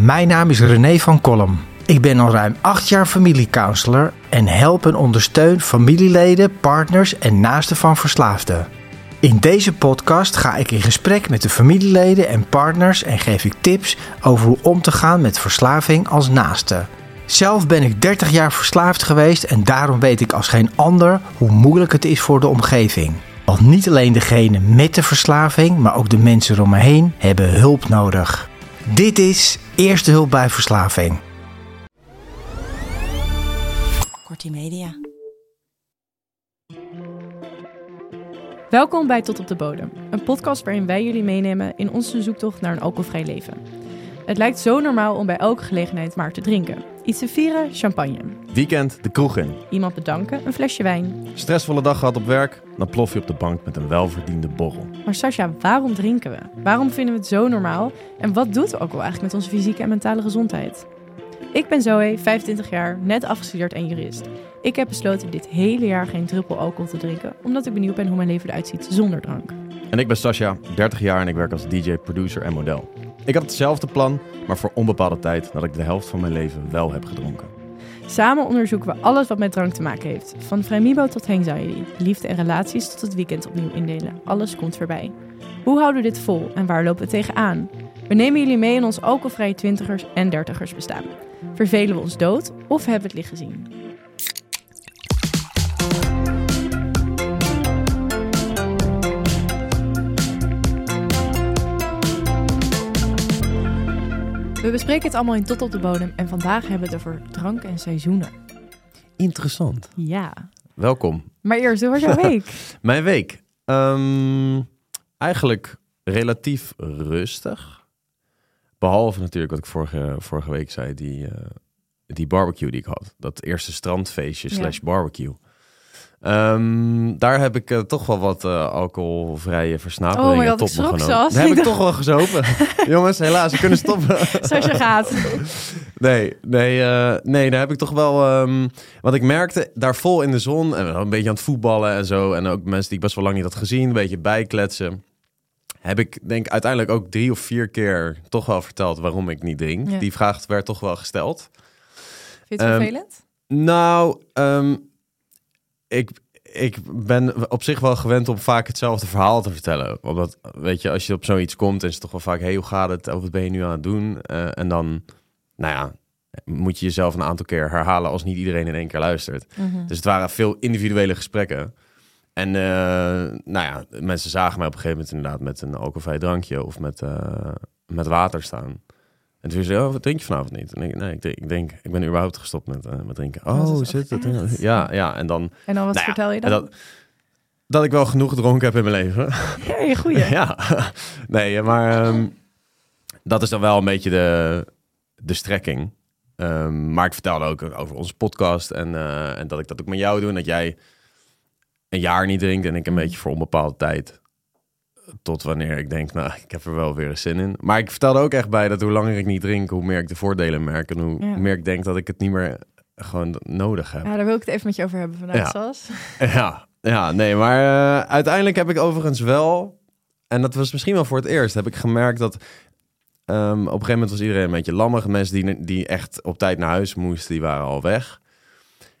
mijn naam is René van Kolm. Ik ben al ruim acht jaar familiecounselor en help en ondersteun familieleden, partners en naasten van verslaafden. In deze podcast ga ik in gesprek met de familieleden en partners en geef ik tips over hoe om te gaan met verslaving als naaste. Zelf ben ik 30 jaar verslaafd geweest en daarom weet ik als geen ander hoe moeilijk het is voor de omgeving. Want niet alleen degene met de verslaving, maar ook de mensen om me heen hebben hulp nodig. Dit is Eerste Hulp bij Verslaving. Kortie Media. Welkom bij Tot op de Bodem, een podcast waarin wij jullie meenemen in onze zoektocht naar een alcoholvrij leven. Het lijkt zo normaal om bij elke gelegenheid maar te drinken. Iets te vieren, champagne. Weekend de kroeg in. Iemand bedanken, een flesje wijn. Stressvolle dag gehad op werk, dan plof je op de bank met een welverdiende borrel. Maar Sascha, waarom drinken we? Waarom vinden we het zo normaal? En wat doet alcohol eigenlijk met onze fysieke en mentale gezondheid? Ik ben Zoe, 25 jaar, net afgestudeerd en jurist. Ik heb besloten dit hele jaar geen druppel alcohol te drinken, omdat ik benieuwd ben hoe mijn leven eruit ziet zonder drank. En ik ben Sascha, 30 jaar en ik werk als DJ, producer en model. Ik had hetzelfde plan, maar voor onbepaalde tijd dat ik de helft van mijn leven wel heb gedronken. Samen onderzoeken we alles wat met drank te maken heeft. Van vrijmibo tot anxiety, liefde en relaties tot het weekend opnieuw indelen. Alles komt voorbij. Hoe houden we dit vol en waar lopen we tegenaan? We nemen jullie mee in ons alcoholvrije twintigers en dertigers bestaan. Vervelen we ons dood of hebben we het licht gezien? We bespreken het allemaal in Tot op de Bodem en vandaag hebben we het over drank en seizoenen. Interessant. Ja, Welkom. maar eerst, hoe was jouw week? Mijn week. Ehm, eigenlijk relatief rustig. Behalve natuurlijk wat ik vorige, vorige week zei, die, eh, die barbecue die ik had. Dat eerste strandfeestje Ja. slash barbecue. Ehm, daar heb ik eh, toch wel wat eh, alcoholvrije Oh my versnaperingen god, tot me genomen. Daar heb Ik toch wel gezopen. Jongens, helaas, we kunnen stoppen. Sascha gaat. Nee, nee, eh, nee, daar heb ik toch wel. ehm want ik merkte daar vol in de zon en een beetje aan het voetballen en zo. En ook mensen die ik best wel lang niet had gezien, een beetje bijkletsen. Heb ik denk uiteindelijk ook drie of vier keer toch wel verteld waarom ik niet drink. Ja. Die vraag werd toch wel gesteld. Vind je het Ehm, vervelend? Nou, ik, ik ben op zich wel gewend om vaak hetzelfde verhaal te vertellen. Omdat, weet je, als je op zoiets komt, is het toch wel vaak... hey, hoe gaat het? Of wat ben je nu aan het doen? Eh, en dan, nou ja, moet je jezelf een aantal keer herhalen... als niet iedereen in één keer luistert. Mhm. Dus het waren veel individuele gesprekken. En eh, nou ja, mensen zagen mij op een gegeven moment inderdaad... met een alcoholvrij drankje of met, eh, met water staan... En toen zei ze, oh, wat drink je vanavond niet? En ik, nee, ik denk, ik, denk, ik ben überhaupt gestopt met, eh, met drinken. Oh, Oh, zit ook dat? Ja, ja, en dan En dan wat nou ja, vertel je dan? dat, dat ik wel genoeg gedronken heb in mijn leven. Ja, goeie. ja, nee, maar ehm, dat is dan wel een beetje de, de strekking. Ehm, maar ik vertelde ook over onze podcast en, eh, en dat ik dat ook met jou doe. En dat jij een jaar niet drinkt en ik een Mhm. beetje voor onbepaalde tijd. Tot wanneer ik denk, nou, ik heb er wel weer zin in. Maar ik vertelde ook echt bij dat hoe langer ik niet drink, hoe meer ik de voordelen merk. En hoe Ja. meer ik denk dat ik het niet meer gewoon nodig heb. Ja, daar wil ik het even met je over hebben vandaag, Ja. Sas. Ja, ja nee, maar eh, uiteindelijk heb ik overigens wel, en dat was misschien wel voor het eerst, heb ik gemerkt dat ehm, op een gegeven moment was iedereen een beetje lammig. Mensen die, die echt op tijd naar huis moesten, die waren al weg.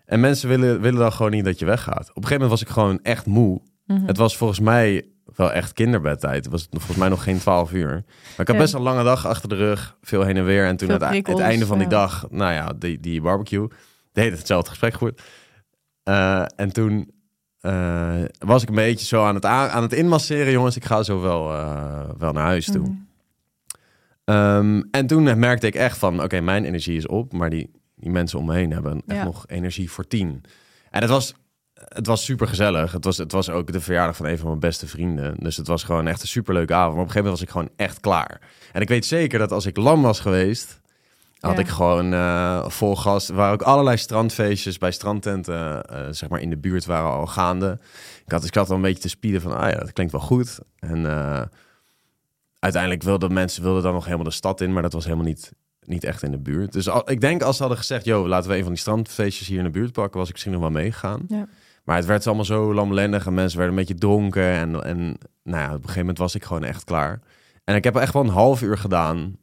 En mensen willen, willen dan gewoon niet dat je weggaat. Op een gegeven moment was ik gewoon echt moe. Mhm. Het was volgens mij wel echt kinderbedtijd. Het was volgens mij nog geen 12 uur. Maar ik had Ja. best een lange dag achter de rug. Veel heen en weer. En toen aan het, het einde van die ja. dag, nou ja, die, die barbecue. De hele hetzelfde gesprek gevoerd. Eh, en toen eh, was ik een beetje zo aan het, aan, het inmasseren. Jongens, ik ga zo wel, eh, wel naar huis toe. Mhm. Ehm, en toen merkte ik echt van, oké, mijn energie is op. Maar die, die mensen om me heen hebben echt Ja. nog energie voor tien. En het was, het was super gezellig. Het was, het was ook de verjaardag van een van mijn beste vrienden. Dus het was gewoon echt een superleuke avond. Maar op een gegeven moment was ik gewoon echt klaar. En ik weet zeker dat als ik lam was geweest... had Ja. ik gewoon eh, vol gas. Er waren ook allerlei strandfeestjes bij strandtenten... eh, zeg maar in de buurt waren al gaande. Ik had, dus ik had al een beetje te spieden van... ah ja, dat klinkt wel goed. En eh, uiteindelijk wilden mensen wilden dan nog helemaal de stad in... maar dat was helemaal niet, niet echt in de buurt. Dus al, ik denk als ze hadden gezegd... joh, laten we een van die strandfeestjes hier in de buurt pakken... was ik misschien nog wel meegegaan. Ja. Maar het werd allemaal zo lamlendig en mensen werden een beetje dronken. En, en nou ja, op een gegeven moment was ik gewoon echt klaar. En ik heb echt wel een half uur gedaan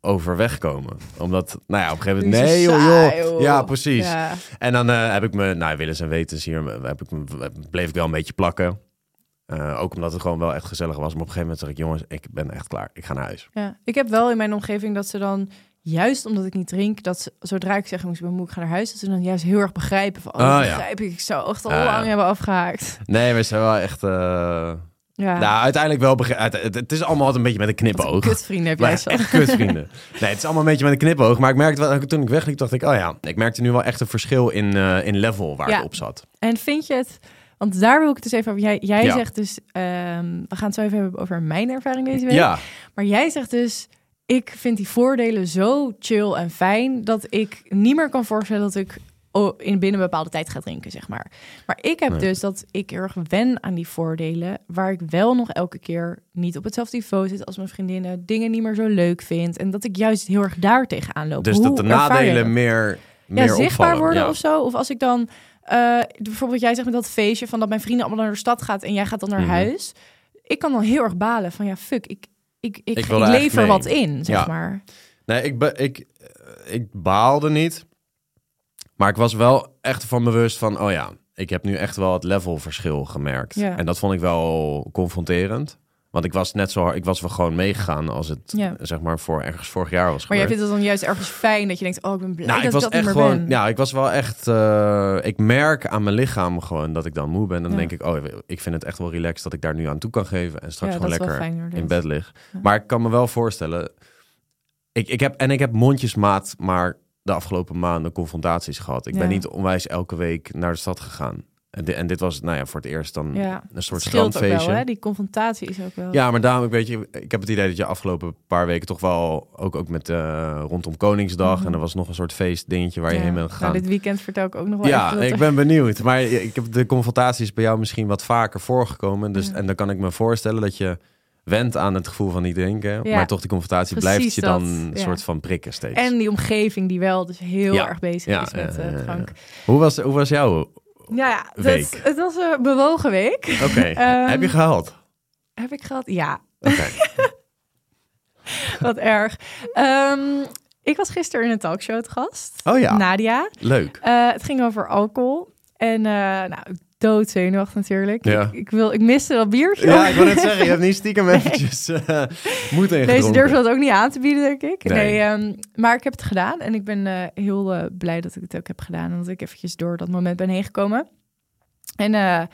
over wegkomen. Omdat, nou ja, op een gegeven moment... Nee, joh, saai, joh. joh. Ja, precies. Ja. En dan eh, heb ik me, nou, willens en wetens hier, heb ik me, bleef ik wel een beetje plakken. Eh, ook omdat het gewoon wel echt gezellig was. Maar op een gegeven moment zeg ik, jongens, ik ben echt klaar. Ik ga naar huis. Ja, ik heb wel in mijn omgeving dat ze dan, juist omdat ik niet drink, dat ze, zodra ik zeg, ik ben moe, ik ga naar huis, dat ze dan juist heel erg begrijpen van, oh, ja. begrijp ik, ik zou echt al lang hebben afgehaakt. Nee, we zijn wel echt... eh, Ja, Nou, uiteindelijk wel... Het, het is allemaal altijd een beetje met een Wat een knipoog. kutvrienden heb jij Maar zo. echt kutvrienden. Nee, het is allemaal een beetje met een knipoog. Maar ik merkte wel, toen ik wegliep, dacht ik... Oh ja, ik merkte nu wel echt een verschil in, eh, in level waar Ja. ik op zat. En vind je het, want daar wil ik het dus even over, jij, jij Ja. zegt dus, ehm, we gaan het zo even hebben over mijn ervaring deze week. Ja, Maar jij zegt dus, ik vind die voordelen zo chill en fijn dat ik niet meer kan voorstellen dat ik oh, in binnen een bepaalde tijd ga drinken, zeg maar. Maar ik heb Nee. dus dat ik erg wen aan die voordelen, waar ik wel nog elke keer niet op hetzelfde niveau zit als mijn vriendinnen, dingen niet meer zo leuk vind en dat ik juist heel erg daar tegenaan loop. dus Hoe dat de nadelen dat? meer, meer ja, zichtbaar opvallen. worden Ja. of zo. Of als ik dan, eh, bijvoorbeeld jij zegt met dat feestje van dat mijn vrienden allemaal naar de stad gaat en jij gaat dan naar Mhm. huis. Ik kan dan heel erg balen van ja, fuck, ik, ik, ik, lever wat in, zeg Ja. maar. Nee, ik, be, ik, ik baalde niet. Maar ik was wel echt van bewust van... Oh ja, ik heb nu echt wel het levelverschil gemerkt. Ja. En dat vond ik wel confronterend. Want ik was net zo hard... Ik was wel gewoon meegegaan als het, Ja. zeg maar, voor ergens vorig jaar was Maar jij vindt het dan juist ergens fijn dat je denkt, oh, ik ben blij Nou, dat ik was ik dat echt gewoon... ben. Ja, ik was wel echt... eh, ik merk aan mijn lichaam gewoon dat ik dan moe ben. Dan Ja. denk ik, oh, ik vind het echt wel relaxed dat ik daar nu aan toe kan geven. En straks Ja, gewoon lekker fijn, in bed lig. Maar ik kan me wel voorstellen... Ik, ik heb, en ik heb mondjesmaat maar de afgelopen maanden confrontaties gehad. Ik ben niet onwijs elke week naar de stad gegaan. En, di- en dit was, nou ja, voor het eerst dan Ja, een soort strandfeestje. wel, hè? Die confrontatie is ook wel... Ja, maar daarom, ik weet je, ik heb het idee dat je afgelopen paar weken toch wel, ook, ook met eh, rondom Koningsdag, Mhm. en er was nog een soort feestdingetje waar je heen bent Nou, gegaan. dit weekend vertel ik ook nog wel Ja, ik er- ben benieuwd. Maar ik heb de confrontaties bij jou misschien wat vaker voorgekomen. Dus, Ja. En dan kan ik me voorstellen dat je went aan het gevoel van niet drinken. Ja, maar toch die confrontatie blijft je dan een ja. soort van prikken steeds. En die omgeving die wel dus heel Ja. erg bezig is met ja, eh, drank. Hoe, was, hoe was jouw... Ja, ja Week. het was een bewogen week. Oké, Ehm, heb je gehaald? Heb ik gehad? Ja, Oké. wat erg. Ehm, ik was gisteren in een talkshow te gast. Oh ja, Nadia. leuk. Eh, het ging over alcohol. En eh nou, dood zenuwachtig natuurlijk. Ja. Ik, ik, wil, ik miste dat biertje. Ja, ik wil net zeggen, je hebt niet stiekem eventjes uh, moeten Deze ingedronken. durfde dat ook niet aan te bieden, denk ik. Nee. Nee, ehm, maar ik heb het gedaan. En ik ben eh, heel eh, blij dat ik het ook heb gedaan. En dat ik eventjes door dat moment ben heen gekomen. En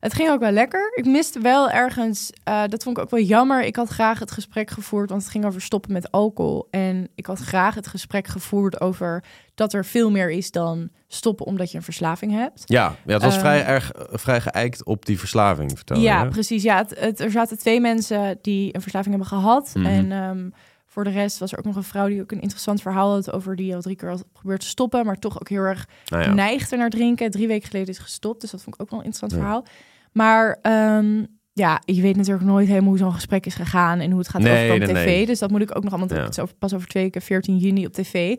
het ging ook wel lekker. Ik miste wel ergens, eh, dat vond ik ook wel jammer. Ik had graag het gesprek gevoerd, want het ging over stoppen met alcohol. En ik had graag het gesprek gevoerd over dat er veel meer is dan stoppen omdat je een verslaving hebt. Ja, ja, het was Eh, vrij erg vrij geëikt op die verslaving, ja, precies. Ja, het, het- er zaten twee mensen die een verslaving hebben gehad. Mhm. En ehm, voor de rest was er ook nog een vrouw die ook een interessant verhaal had over die al drie keer had geprobeerd te stoppen, maar toch ook heel erg Nou ja. neigde naar drinken. Drie weken geleden is gestopt, dus dat vond ik ook wel een interessant Ja. verhaal. Maar ehm, ja, je weet natuurlijk nooit helemaal hoe zo'n gesprek is gegaan en hoe het gaat Nee, overkomen op nee, tv. nee. Dus dat moet ik ook nog allemaal. Ja. Het is over, pas over twee weken, 14 juni op tv.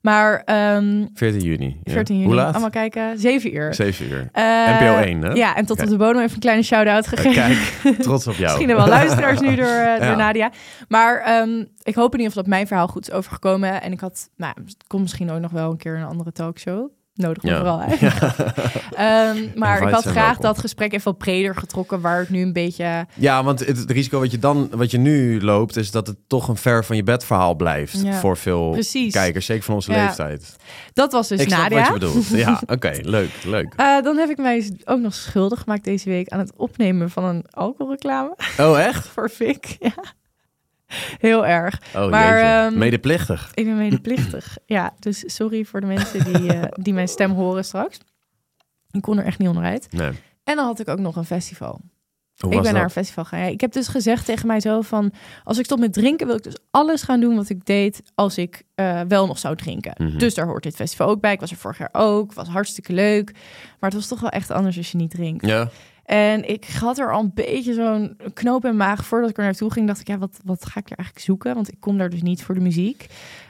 Maar ehm 14 juni. ja. 14 juni, Hoe laat? allemaal kijken, 7 uur. 7 uur. Eh, NPO 1, hè? Ja, en tot Kijk. op de bodem even een kleine shout-out gegeven. Kijk, trots op jou. Misschien er wel luisteraars nu door, eh, door. Nadia. Maar ehm, ik hoop in ieder geval dat mijn verhaal goed is overgekomen. En ik had, nou, het komt misschien ook nog wel een keer een andere talkshow. Nodig me Ja. vooral uit. Ehm, maar ik had graag dat gesprek even wat breder getrokken, waar ik nu een beetje... Ja, want het, het risico wat je dan, wat je nu loopt, is dat het toch een ver van je bed verhaal blijft Ja, voor veel precies. kijkers, zeker van onze leeftijd. Dat was dus ik snap Nadia. wat je bedoelt. Ja, oké, leuk, leuk. Eh, dan heb ik mij ook nog schuldig gemaakt deze week aan het opnemen van een alcoholreclame Oh, echt? voor Fik. Ja. Heel erg. Oh, Maar, ehm, Medeplichtig. Ik ben medeplichtig. ja, dus sorry voor de mensen die, eh, die mijn stem horen straks. Ik kon er echt niet onderuit. Nee. En dan had ik ook nog een festival. Hoe ik ben naar een festival gaan. Ja, ik heb dus gezegd tegen mij zo van... als ik stop met drinken, wil ik dus alles gaan doen wat ik deed... als ik eh, wel nog zou drinken. Mhm. Dus daar hoort dit festival ook bij. Ik was er vorig jaar ook. was hartstikke leuk. Maar het was toch wel echt anders als je niet drinkt. Ja, En ik had er al een beetje zo'n knoop in mijn maag. Voordat ik er naartoe ging, dacht ik... ja, wat, wat ga ik er eigenlijk zoeken? Want ik kom daar dus niet voor de muziek.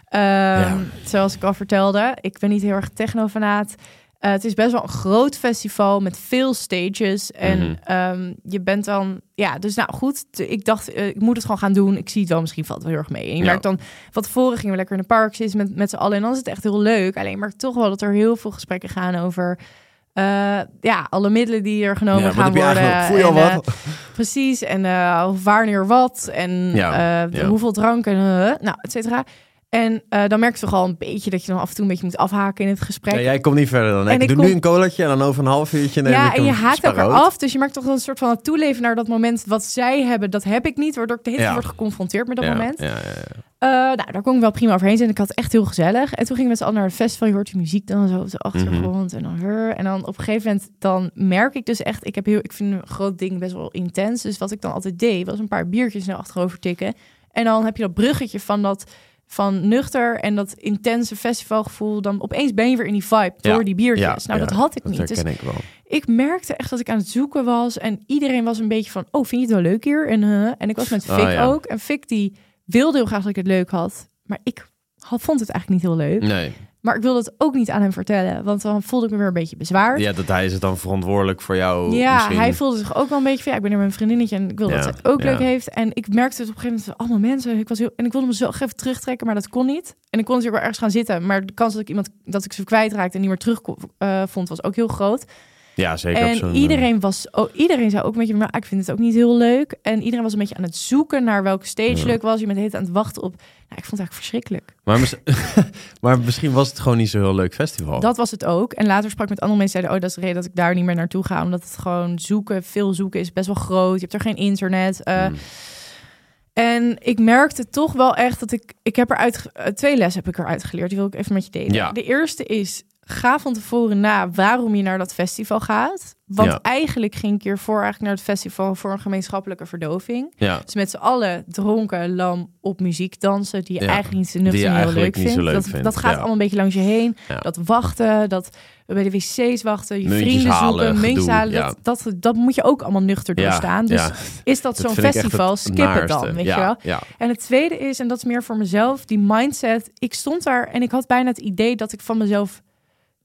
Ehm, Zoals ik al vertelde, ik ben niet heel erg techno-fanaat. Eh, het is best wel een groot festival met veel stages. En Mhm. ehm, je bent dan... Ja, dus nou goed. Ik dacht, eh, ik moet het gewoon gaan doen. Ik zie het wel, misschien valt het wel heel erg mee. En je Ja. merkt dan... Van tevoren gingen we lekker in de park zitten met, met z'n allen. En dan is het echt heel leuk. Alleen maar toch wel dat er heel veel gesprekken gaan over... eh, ja, alle middelen die er genomen Ja, gaan worden. Voel je al En, eh, wat? Precies, en eh, wanneer wat en Ja, eh, de- ja. hoeveel drank en eh, nou, et cetera. En eh, dan merk je toch al een beetje dat je dan af en toe een beetje moet afhaken in het gesprek. Ja, jij komt niet verder dan En ik. ik doe kom- nu een colaatje en dan over een half uurtje neem ja, ik en je haakt elkaar af. Dus je maakt toch een soort van het toeleven naar dat moment. Wat zij hebben, dat heb ik niet. Waardoor ik de hele tijd Ja. word geconfronteerd met dat ja, moment. Ja, ja, ja. Eh, nou, daar kon ik wel prima overheen zijn. Ik had het echt heel gezellig. En toen gingen we met z'n allen naar het festival. Je hoort die muziek dan zo op de achtergrond. En dan her. En dan op een gegeven moment dan merk ik dus echt... Ik, heb heel, ik vind een groot ding best wel intens. Dus wat ik dan altijd deed, was een paar biertjes naar achterover tikken. En dan heb je dat bruggetje van dat... Van nuchter en dat intense festivalgevoel. Dan opeens ben je weer in die vibe Ja. door die biertjes. Ja, nou, ja, dat had ik Dat niet. Dus ik wel. ik merkte echt dat ik aan het zoeken was. En iedereen was een beetje van, oh, vind je het wel leuk hier? En, eh, en ik was met Ah, Fik ja. ook. En Fik die wilde heel graag dat ik het leuk had. Maar ik had, vond het eigenlijk niet heel leuk. Nee. Maar ik wilde het ook niet aan hem vertellen. Want dan voelde ik me weer een beetje bezwaard. Ja, dat hij is het dan verantwoordelijk voor jou. Ja, misschien. hij voelde zich ook wel een beetje van ja, ik ben hier met mijn vriendinnetje en ik wil Ja, dat het ook ja. leuk heeft. En ik merkte het op een gegeven moment allemaal mensen. Ik was heel, en ik wilde me zo even terugtrekken, maar dat kon niet. En ik kon natuurlijk wel ergens gaan zitten, maar de kans dat ik iemand dat ik ze kwijtraakte en niet meer terug eh, vond was ook heel groot. Ja, zeker. En zo'n, iedereen was, oh, iedereen zei ook een beetje, maar ik vind het ook niet heel leuk. En iedereen was een beetje aan het zoeken naar welke stage Ja. leuk was. Je bent tijd aan het wachten op. Nou, ik vond het eigenlijk verschrikkelijk. eh, Maar, mis- maar misschien was het gewoon niet zo'n heel leuk festival. Dat was het ook. En later sprak ik met andere mensen zeiden, oh, dat is de reden dat ik daar niet meer naartoe ga. Omdat het gewoon zoeken, veel zoeken is best wel groot. Je hebt er geen internet. eh, Hmm. En ik merkte toch wel echt dat ik, ik heb eruit, ge- eh, twee lessen heb ik eruit geleerd. Die wil ik even met je delen. Ja. De eerste is, ga van tevoren na waarom je naar dat festival gaat. Want Ja. eigenlijk ging ik hiervoor eigenlijk naar het festival voor een gemeenschappelijke verdoving. Ja, Dus met z'n allen dronken, lam op muziek dansen, die je Ja, eigenlijk niet je nuchter heel leuk vindt. dat, vindt, dat gaat allemaal een beetje langs je heen. Dat wachten, dat bij de wc's wachten, je Muntjes vrienden zoeken, muntjes gedoe, halen. Dat, dat, dat moet je ook allemaal nuchter doorstaan. Dus ja. is dat, Dat zo'n festival, het skip het dan, weet je wel. Ja, En het tweede is, en dat is meer voor mezelf, die mindset. Ik stond daar en ik had bijna het idee dat ik van mezelf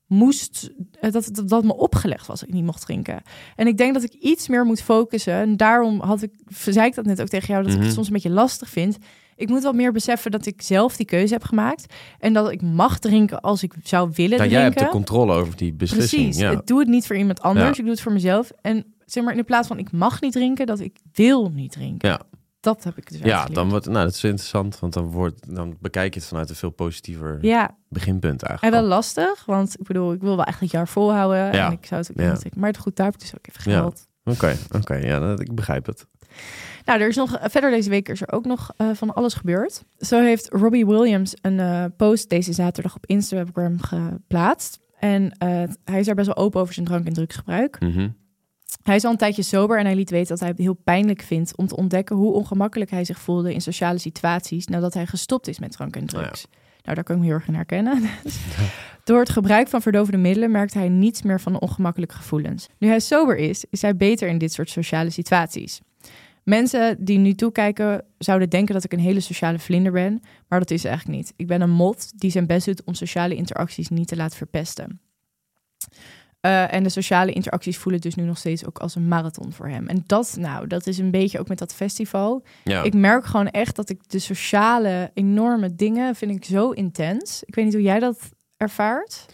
moest, eh, dat, dat, dat me opgelegd was dat ik niet mocht drinken. En ik denk dat ik iets meer moet focussen. En daarom had ik, zei ik dat net ook tegen jou, dat ik Mhm. het soms een beetje lastig vind. Ik moet wat meer beseffen dat ik zelf die keuze heb gemaakt. En dat ik mag drinken als ik zou willen Nou, drinken. jij hebt de controle over die beslissing. Precies. Ja. Ik doe het niet voor iemand anders. Ja. Ik doe het voor mezelf. En zeg maar in de plaats van ik mag niet drinken, dat ik wil niet drinken. Ja. Dat heb ik dus ja, dan wordt, nou, dat is interessant, want dan, wordt, dan bekijk je het vanuit een veel positiever Ja, beginpunt en eigenlijk. wel lastig, want ik bedoel, ik wil wel echt het jaar volhouden. Ja. En ik zou het ook Ja. niet. Maar goed, daar heb ik dus ook even Ja. geld. Oké, oké, ja, dat, ik begrijp het. Nou, er is nog verder deze week is er ook nog eh, van alles gebeurd. Zo heeft Robbie Williams een eh, post deze zaterdag op Instagram geplaatst. En eh, hij is daar best wel open over zijn drank- en drugsgebruik. Mhm. Hij is al een tijdje sober en hij liet weten dat hij het heel pijnlijk vindt om te ontdekken hoe ongemakkelijk hij zich voelde in sociale situaties nadat hij gestopt is met drank en Nou drugs. Nou, daar kan ik me heel erg in herkennen. Door het gebruik van verdovende middelen merkt hij niets meer van ongemakkelijke gevoelens. Nu hij sober is, is hij beter in dit soort sociale situaties. Mensen die nu toekijken zouden denken dat ik een hele sociale vlinder ben, maar dat is eigenlijk niet. Ik ben een mot die zijn best doet om sociale interacties niet te laten verpesten. Eh, en de sociale interacties voelen dus nu nog steeds ook als een marathon voor hem. En dat, nou, dat is een beetje ook met dat festival. Ja. Ik merk gewoon echt dat ik de sociale enorme dingen vind ik zo intens. Ik weet niet hoe jij dat ervaart.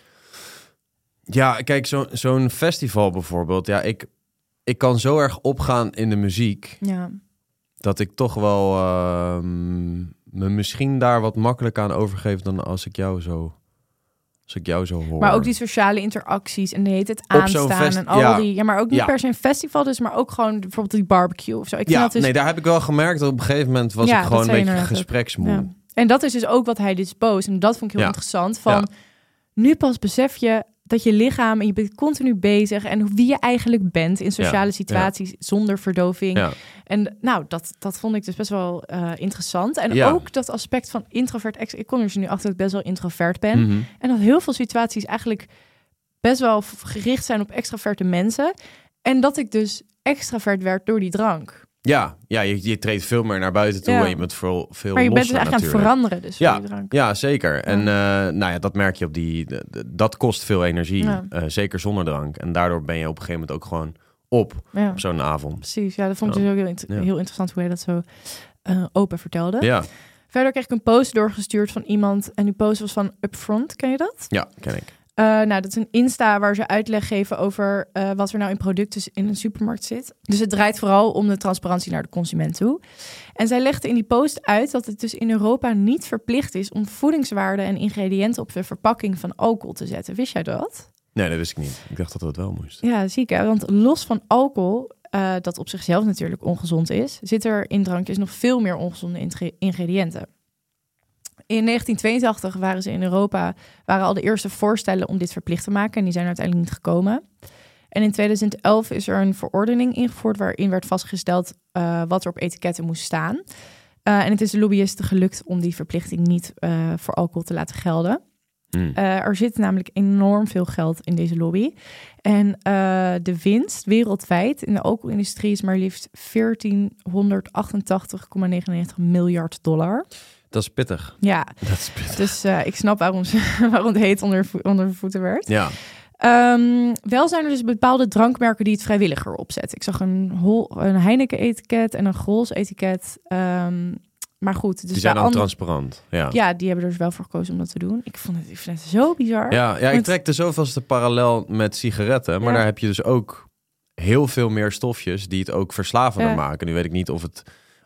Ja, kijk, zo- zo'n festival bijvoorbeeld. Ja, ik, ik kan zo erg opgaan in de muziek Ja, dat ik toch wel ehm, me misschien daar wat makkelijker aan overgeef dan als ik jou zo, als ik jou zo hoor. maar ook die sociale interacties en de Op zo'n aanstaan en al ja. die. Ja, maar ook niet Ja. per se een festival, dus maar ook gewoon bijvoorbeeld die barbecue of zo. Ik vind Ja, dat dus, nee, daar heb ik wel gemerkt dat op een gegeven moment was ik gewoon een beetje gespreksmoe. En dat is dus ook wat hij dus post. En dat vond ik heel interessant. Van nu pas besef je dat je lichaam en je bent continu bezig en wie je eigenlijk bent in sociale Ja. situaties zonder verdoving. Ja. En nou, dat, dat vond ik dus best wel eh, interessant. En ook dat aspect van introvert. ex- Ik kom er dus nu achter dat ik best wel introvert ben. Mhm. En dat heel veel situaties eigenlijk best wel gericht zijn op extraverte mensen. En dat ik dus extravert werd door die drank. Ja, ja je, je treedt veel meer naar buiten toe Ja. en je bent veel, veel Maar je bent dus eigenlijk aan het veranderen dus Ja, drank. Ja, zeker. En eh, nou ja, dat merk je op die... dat kost veel energie, Ja. eh, zeker zonder drank. En daardoor ben je op een gegeven moment ook gewoon op op zo'n avond. precies. Ja, dat vond ik dus ook heel, heel interessant hoe jij dat zo eh, open vertelde. Ja, Verder kreeg ik een post doorgestuurd van iemand. En die post was van Upfront. Ken je dat? ja, ken ik. Eh, nou, dat is een Insta waar ze uitleg geven over eh, wat er nou in producten in een supermarkt zit. Dus het draait vooral om de transparantie naar de consument toe. En zij legde in die post uit dat het dus in Europa niet verplicht is om voedingswaarden en ingrediënten op de verpakking van alcohol te zetten. Wist jij dat? Nee, dat wist ik niet. Ik dacht dat dat wel moest. Ja, ziek hè? Want los van alcohol, eh, dat op zichzelf natuurlijk ongezond is, zit er in drankjes nog veel meer ongezonde ingre- ingrediënten. In 1982 waren ze in Europa, waren al de eerste voorstellen om dit verplicht te maken en die zijn uiteindelijk niet gekomen. En in 2011 is er een verordening ingevoerd waarin werd vastgesteld eh, wat er op etiketten moest staan. Eh, en het is de lobbyisten gelukt om die verplichting niet eh, voor alcohol te laten gelden. Hm. Eh, er zit namelijk enorm veel geld in deze lobby. En de winst wereldwijd in de alcoholindustrie is maar liefst 1488,99 miljard dollar. Dat is pittig. Ja, Dat is pittig. dus eh, ik snap waarom, ze, waarom het heet onder, onder de voeten werd. Ja, Ehm, wel zijn er dus bepaalde drankmerken die het vrijwilliger opzetten. Ik zag een, Hol- een Heineken-etiket en een Grols-etiket. Ehm, maar goed, dus die zijn dan andere- transparant. Ja. Ja, die hebben er dus wel voor gekozen om dat te doen. Ik, vond het, ik vind het zo bizar. Ja, ja, ik trek de zoveelste parallel met sigaretten. Maar Ja. daar heb je dus ook heel veel meer stofjes die het ook verslavender Ja. maken. Nu weet ik niet of het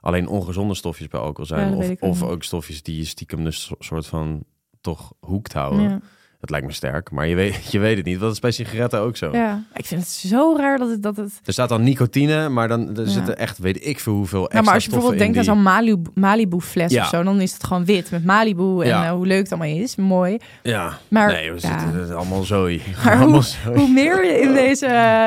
alleen ongezonde stofjes bij alcohol zijn. of of ook stofjes die je stiekem dus so- soort van toch hoekt houden. Ja. Dat lijkt me sterk, maar je weet, je weet het niet. Dat is bij sigaretten ook zo. Ja, ik vind het zo raar dat het... Dat het... Er staat dan nicotine, maar dan er Ja. zitten echt, weet ik veel hoeveel extra Nou, maar als je bijvoorbeeld denkt aan zo'n Malibu, Malibu fles Ja. of zo, dan is het gewoon wit met Malibu en Ja. eh, hoe leuk het allemaal is. Mooi. in Ja, Maar, nee, we zitten het allemaal zooi. Maar allemaal hoe, zooi. hoe meer je in deze,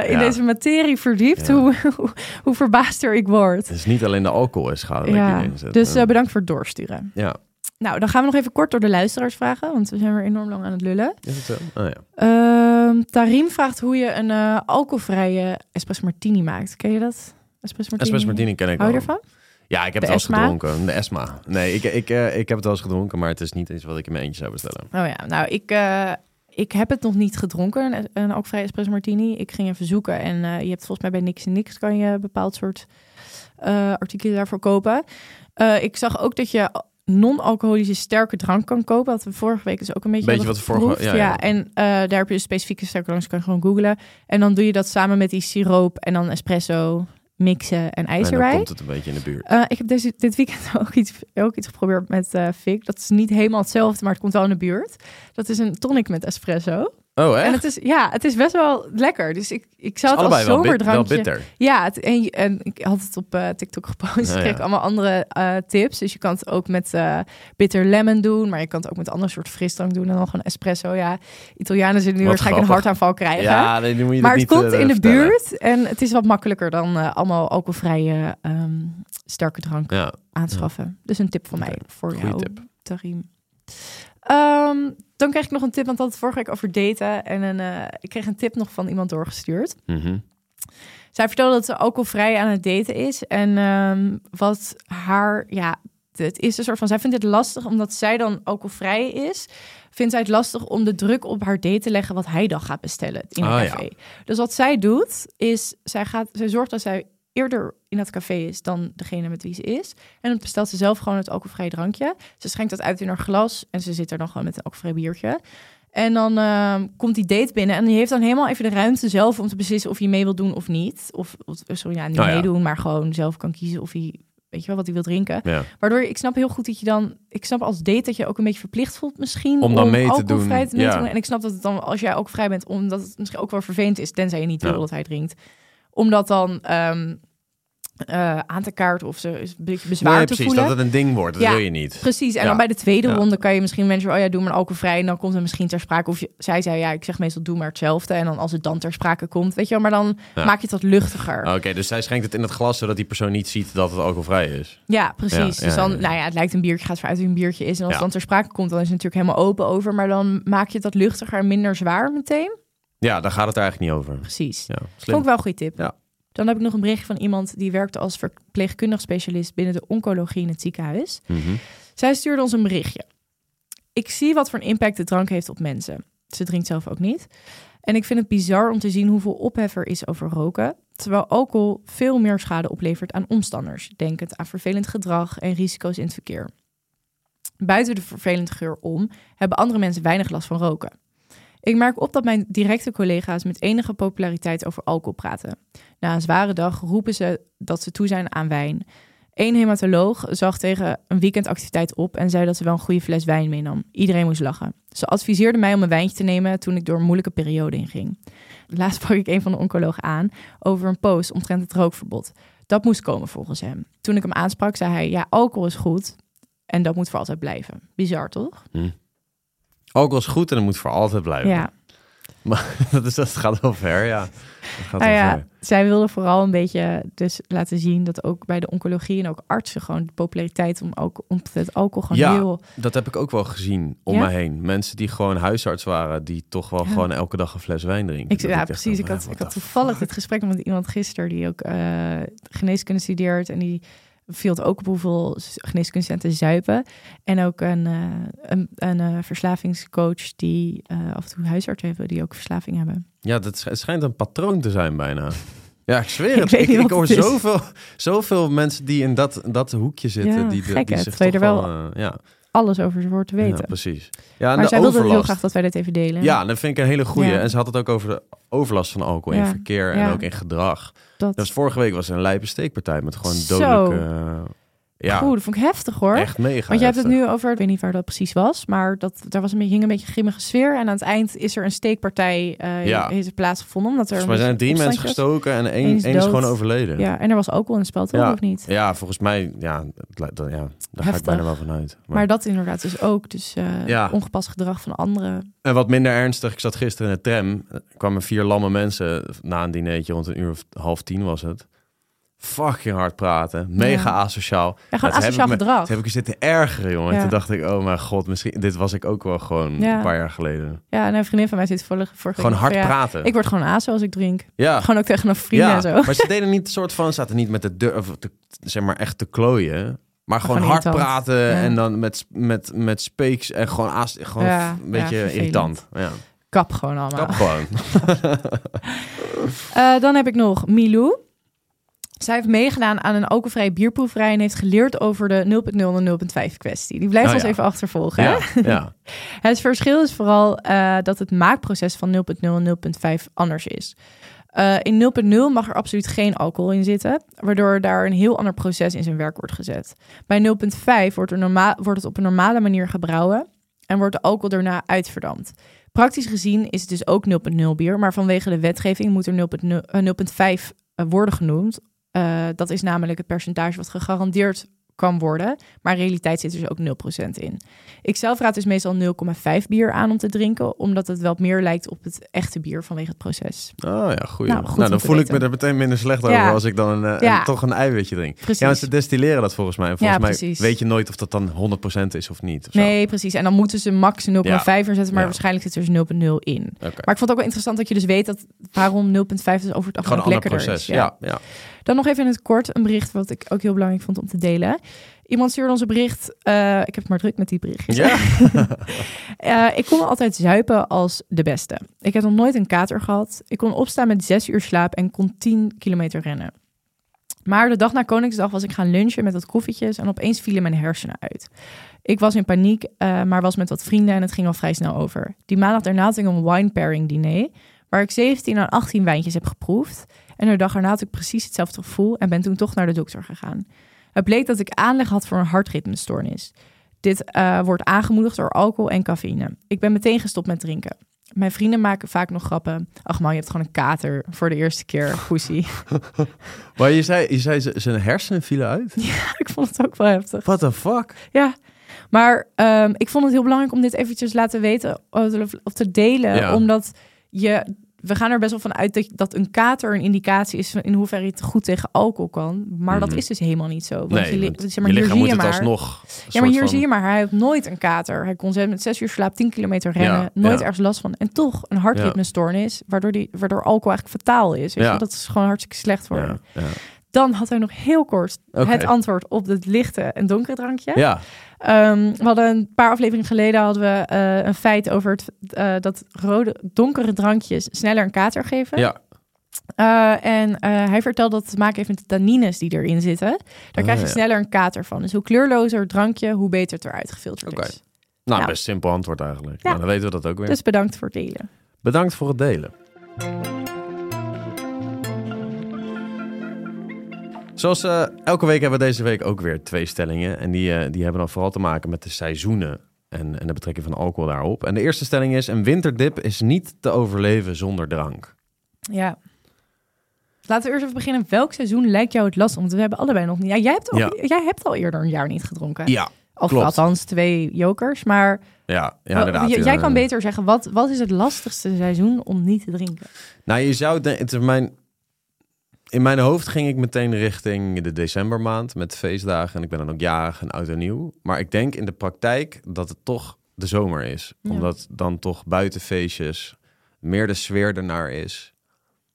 in Ja. deze materie verdiept, hoe, hoe, hoe verbaasder ik word. Het is niet alleen de alcohol is schadelijk. Dus eh, bedankt voor het doorsturen. ja, Nou, dan gaan we nog even kort door de luisteraars vragen, want we zijn weer enorm lang aan het lullen. is het zo? Oh, ja. Ehm Tarim vraagt hoe je een eh, alcoholvrije espresso martini maakt. Ken je dat? Espresso martini. Espresso martini ken ik Hou je ervan? Ja, ik heb De het wel eens gedronken. De Esma. Nee, ik, ik, eh, ik heb het wel eens gedronken, maar het is niet iets wat ik in mijn eentje zou bestellen. Oh ja, nou, ik, eh, ik heb het nog niet gedronken, een, een alcoholvrije espresso martini. Ik ging even zoeken en je hebt volgens mij bij Niks en Niks kan je een bepaald soort artikelen daarvoor kopen. Ik zag ook dat je non-alcoholische sterke drank kan kopen. Dat we vorige week dus ook een beetje, Beetje wat we vorige- ja, ja. en eh, daar heb je dus specifieke sterke drank, dus kan je gewoon googlen. En dan doe je dat samen met die siroop en dan espresso mixen en ijs en komt het een beetje in de buurt. Eh, ik heb deze, dit weekend ook iets, ook iets geprobeerd met Fik. Dat is niet helemaal hetzelfde, maar het komt wel in de buurt. Dat is een tonic met espresso. Oh, echt? En het is, ja, het is best wel lekker. Dus ik, ik zou Het als allebei wel, bit- wel zomerdrankje... bitter. Ja, het, en, en ik had het op eh, TikTok gepost. Oh, ik kreeg ja. allemaal andere eh, tips. Dus je kan het ook met eh, bitter lemon doen. Maar je kan het ook met ander soort frisdrank doen. En dan gewoon espresso. Ja, Italianen zullen nu Wat waarschijnlijk een hartaanval krijgen. Ja, nee, nu moet je maar het niet, komt in de vertellen. buurt. En het is wat makkelijker dan allemaal alcoholvrije ehm, sterke drank Ja, aanschaffen. Dus een tip van mij voor goeie jou, tip. Tarim. Ehm, dan kreeg ik nog een tip, want dat had het vorige week over daten. En een, eh, ik kreeg een tip nog van iemand doorgestuurd. mhm. Zij vertelde dat ze alcoholvrij aan het daten is. En ehm, wat haar, ja, het is een soort van, zij vindt het lastig omdat zij dan alcoholvrij is. Vindt zij het lastig om de druk op haar date te leggen wat hij dan gaat bestellen in een Ah, ja. café. Dus wat zij doet, is zij, gaat, zij zorgt dat zij eerder in dat café is dan degene met wie ze is. En dan bestelt ze zelf gewoon het alcoholvrije drankje. Ze schenkt dat uit in haar glas en ze zit er dan gewoon met een alcoholvrij biertje. En dan ehm, komt die date binnen en die heeft dan helemaal even de ruimte zelf om te beslissen of hij mee wil doen of niet. Of, of sorry, ja, niet Oh ja. meedoen, maar gewoon zelf kan kiezen of hij, weet je wel, wat hij wil drinken. ja. Waardoor ik snap heel goed dat je dan, ik snap als date dat je ook een beetje verplicht voelt misschien Om dan mee te alcoholvrij doen, mee ja. te doen. En ik snap dat het dan, als jij ook vrij bent, omdat het misschien ook wel vervelend is, tenzij je niet wil dat hij drinkt, om dat dan ehm, eh, aan te kaarten of ze bezwaar Nee, te precies, voelen. dat het een ding wordt. Dat Ja. wil je niet. Precies, en Ja. dan bij de tweede Ja. ronde kan je misschien mensen, oh ja, doe maar alcoholvrij. En dan komt er misschien ter sprake, of je, zij zei, ja, ik zeg meestal doe maar hetzelfde. En dan als het dan ter sprake komt, weet je wel, maar dan maak je het wat luchtiger. Oké, dus zij schenkt het in het glas zodat die persoon niet ziet dat het alcoholvrij is. Ja, precies. Dus dan, nou ja, het lijkt een biertje, gaat vanuit dat het een biertje is. En als het dan ter sprake komt, dan is het natuurlijk helemaal open over. Maar dan maak je het wat luchtiger en minder zwaar meteen. Ja, daar gaat het er eigenlijk niet over. Precies. Ja, Vond ik wel een goede tip. Ja. Dan heb ik nog een berichtje van iemand die werkte als verpleegkundig specialist binnen de oncologie in het ziekenhuis. Mhm. Zij stuurde ons een berichtje. Ik zie wat voor een impact de drank heeft op mensen. Ze drinkt zelf ook niet. En ik vind het bizar om te zien hoeveel ophef er is over roken, terwijl alcohol veel meer schade oplevert aan omstanders, denkend aan vervelend gedrag en risico's in het verkeer. Buiten de vervelende geur om hebben andere mensen weinig last van roken. Ik merk op dat mijn directe collega's met enige populariteit over alcohol praten. Na een zware dag roepen ze dat ze toe zijn aan wijn. Eén hematoloog zag tegen een weekendactiviteit op en zei dat ze wel een goede fles wijn meenam. Iedereen moest lachen. Ze adviseerde mij om een wijntje te nemen toen ik door een moeilijke periode inging. Laatst sprak ik een van de oncologen aan over een post omtrent het rookverbod. Dat moest komen volgens hem. Toen ik hem aansprak, zei hij: Ja, alcohol is goed en dat moet voor altijd blijven. Bizar toch? Alcohol is goed en dat moet voor altijd blijven. Ja. Maar dat, is, dat gaat wel ver, ja. Dat gaat Nou ja, ver. zij wilde vooral een beetje dus laten zien dat ook bij de oncologie en ook artsen gewoon de populariteit om ook om het alcohol gewoon Ja, heel Dat heb ik ook wel gezien om Ja? me heen. Mensen die gewoon huisarts waren, die toch wel Ja. gewoon elke dag een fles wijn drinken. Ik, ja, precies. van, Ik had, ik had toevallig dit gesprek met iemand gisteren die ook eh, geneeskunde studeert. En die viel het ook op hoeveel geneeskundestudenten zuipen. En ook een, eh, een, een eh, verslavingscoach die eh, af en toe huisarts hebben die ook verslaving hebben. Ja, dat schijnt een patroon te zijn bijna. Ja, ik zweer Ik het. Ik, ik wat hoor het zoveel, zoveel mensen die in dat, dat hoekje zitten. Ja, die, die zich toch er wel... ja, Alles over ze voor te ja, weten. precies. Ja, en maar de zij wilde heel graag dat wij dit even delen. Ja, dat vind ik een hele goeie. Ja. En ze had het ook over de overlast van alcohol in Ja. verkeer en Ja. ook in gedrag. Dat, Dat was vorige week was een lijpe steekpartij met gewoon dodelijke... eh, ja, Oeh, dat vond ik heftig hoor. echt mega Want je hebt het nu over, ik weet niet waar dat precies was, maar dat, daar was een, beetje- hing een beetje een grimmige sfeer. En aan het eind is er een steekpartij uh, Ja. heeft er plaatsgevonden. Omdat er Volgens mij zijn drie een mensen gestoken en één, is is gewoon overleden. Ja, en er was alcohol in het spel, toch? Ja. Of niet? Ja, volgens mij, ja, dat- ja daar ga ik bijna wel vanuit. Maar, Maar dat inderdaad dus ook. Dus eh, Ja. ongepast gedrag van anderen. En wat minder ernstig, ik zat gisteren in de tram, kwamen vier lamme mensen na een dinertje, rond een uur of half tien was het. Fucking hard praten, mega Ja. asociaal. Ja, gewoon heb asociaal me- gedrag. Heb ik zitten ergeren, jongen. Ja. Toen dacht ik, oh mijn god, misschien, dit was ik ook wel gewoon Ja. een paar jaar geleden. Ja, en een vriendin van mij zit vorige, vorige Gewoon hard praten. Ik word gewoon aso als ik drink. ja. Gewoon ook tegen een vriend en zo. maar ze deden niet een soort van, zaten niet met de deur, of te, zeg maar echt te klooien. Maar gewoon gewoon hard irritant. praten en dan met, met, met speaks en gewoon, aas, gewoon Ja, een beetje irritant. Ja, Kap gewoon allemaal. kap gewoon. Eh, dan heb ik nog Milou. Zij heeft meegedaan aan een alcoholvrije bierproeverij en heeft geleerd over de 0.0 en 0.5 kwestie. Die blijft Oh, ons ja. even achtervolgen. Ja, ja. Het verschil is vooral eh, dat het maakproces van 0.0 en 0.5 anders is. Eh, in 0.0 mag er absoluut geen alcohol in zitten, waardoor daar een heel ander proces in zijn werk wordt gezet. Bij 0.5 wordt, er norma- wordt het op een normale manier gebrouwen en wordt de alcohol daarna uitverdampt. Praktisch gezien is het dus ook 0.0 bier, maar vanwege de wetgeving moet er 0.0 eh, 0.5 eh, worden genoemd. Eh, dat is namelijk het percentage wat gegarandeerd kan worden, maar in realiteit zit er dus ook 0% in. Ik zelf raad dus meestal 0,5 bier aan om te drinken, omdat het wel meer lijkt op het echte bier vanwege het proces. Oh ja, goeie. Nou, Nou, goed om dan voel ik me er meteen minder slecht Ja. over als ik dan een, eh, Ja. een- toch een eiwitje drink. Precies. Ja, want ze destilleren dat volgens mij. En Volgens Ja, mij precies. weet je nooit of dat dan 100% is of niet. of zo. Nee, precies. En dan moeten ze max 0,5 er zetten, maar waarschijnlijk zit er dus 0,0 in. Maar ik vond het ook wel interessant dat je dus weet dat waarom 0,5 dus over het algemeen lekkerder proces. is. Ja, ja. Dan nog even in het kort een bericht wat ik ook heel belangrijk vond om te delen. Iemand stuurde ons een bericht. eh, ik heb het maar druk met die berichtjes. Ja. Eh, ik kon altijd zuipen als de beste. Ik heb nog nooit een kater gehad. Ik kon opstaan met zes uur slaap en kon 10 kilometer rennen. Maar de dag na Koningsdag was ik gaan lunchen met wat koffietjes en opeens vielen mijn hersenen uit. Ik was in paniek, eh, maar was met wat vrienden en het ging al vrij snel over. Die maandag daarna had ik een wine pairing diner, waar ik 17 à 18 wijntjes heb geproefd. En de dag erna had ik precies hetzelfde gevoel en ben toen toch naar de dokter gegaan. Het bleek dat ik aanleg had voor een hartritmestoornis. Dit eh, wordt aangemoedigd door alcohol en cafeïne. Ik ben meteen gestopt met drinken. Mijn vrienden maken vaak nog grappen. Ach man, je hebt gewoon een kater voor de eerste keer, poesie. Maar je zei, je zei zijn hersenen vielen uit? ik vond het ook wel heftig. What the fuck? Ja, maar ehm, ik vond het heel belangrijk om dit eventjes laten weten of, of te delen. Ja. Omdat je we gaan er best wel van uit dat, dat een kater een indicatie is van in hoeverre je het goed tegen alcohol kan. Maar dat Mhm. is dus helemaal niet zo. Want Nee, je, want zeg je maar, hier lichaam zie moet je het maar. alsnog... Ja, maar hier zie je maar, hij heeft nooit een kater. Hij kon met zes uur slaap 10 kilometer rennen, Ja, nooit ja. ergens last van. En toch een hartritmestoornis, waardoor, die, waardoor alcohol eigenlijk fataal is. Weet Ja. je? Dat is gewoon hartstikke slecht voor Ja, hem. Dan had hij nog heel kort het antwoord op het lichte en donkere drankje. ja, Ehm, we hadden een paar afleveringen geleden hadden we eh, een feit over het, eh, dat rode, donkere drankjes sneller een kater geven. ja. Eh, en hij vertelde dat het te maken heeft met de tannines die erin zitten. Daar Ah, krijg je ja. sneller een kater van. Dus hoe kleurlozer het drankje, hoe beter het eruit gefilterd is. Nou, Ja. best simpel antwoord eigenlijk. Ja. Nou, dan weten we dat ook weer. Dus bedankt voor het delen. Bedankt voor het delen. Zoals eh, elke week hebben we deze week ook weer twee stellingen. En die, eh, die hebben dan vooral te maken met de seizoenen en, en de betrekking van alcohol daarop. En de eerste stelling is: een winterdip is niet te overleven zonder drank. Ja. Laten we eerst even beginnen. Welk seizoen lijkt jou het lastig? Want we hebben allebei nog niet. Ja, jij hebt al, Ja. jij hebt al eerder een jaar niet gedronken. Ja, of klopt. althans twee jokers. Maar ja, ja inderdaad. jij Ja. kan beter zeggen, wat, wat is het lastigste seizoen om niet te drinken? Nou, je zou denken, mijn, in mijn hoofd ging ik meteen richting de decembermaand met feestdagen. En ik ben dan ook jarig en oud en nieuw. Maar ik denk in de praktijk dat het toch de zomer is. Ja. Omdat dan toch buitenfeestjes meer de sfeer ernaar is.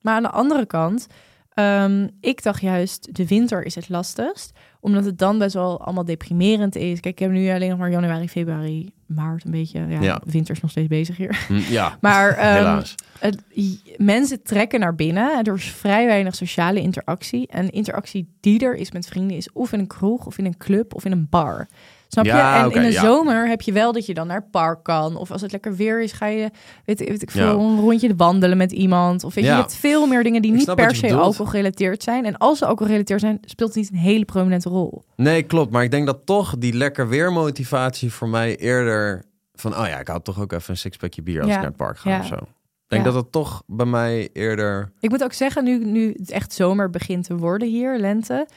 Maar aan de andere kant, ehm, ik dacht juist, de winter is het lastigst. Omdat het dan best wel allemaal deprimerend is. Kijk, ik heb nu alleen nog maar januari, februari, maart een beetje. Ja, Ja. winter is nog steeds bezig hier. Hm, ja, Maar ehm, helaas. het, i- mensen trekken naar binnen. Er is vrij weinig sociale interactie. En interactie die er is met vrienden is of in een kroeg, of in een club, of in een bar. Snap je? Ja, En in de ja. zomer heb je wel dat je dan naar het park kan. Of als het lekker weer is, ga je weet, weet ik veel, Ja. een rondje wandelen met iemand. Of weet je, hebt veel meer dingen die Ik niet per se bedoelt. alcohol gerelateerd zijn. En als ze alcohol gerelateerd zijn, speelt het niet een hele prominente rol. Nee, klopt. Maar ik denk dat toch die lekker weer motivatie voor mij eerder van... Oh ja, ik had toch ook even een sixpackje bier als ik naar het park ga of zo. Ik denk Ja. dat het toch bij mij eerder... Ik moet ook zeggen, nu, nu het echt zomer begint te worden hier, lente.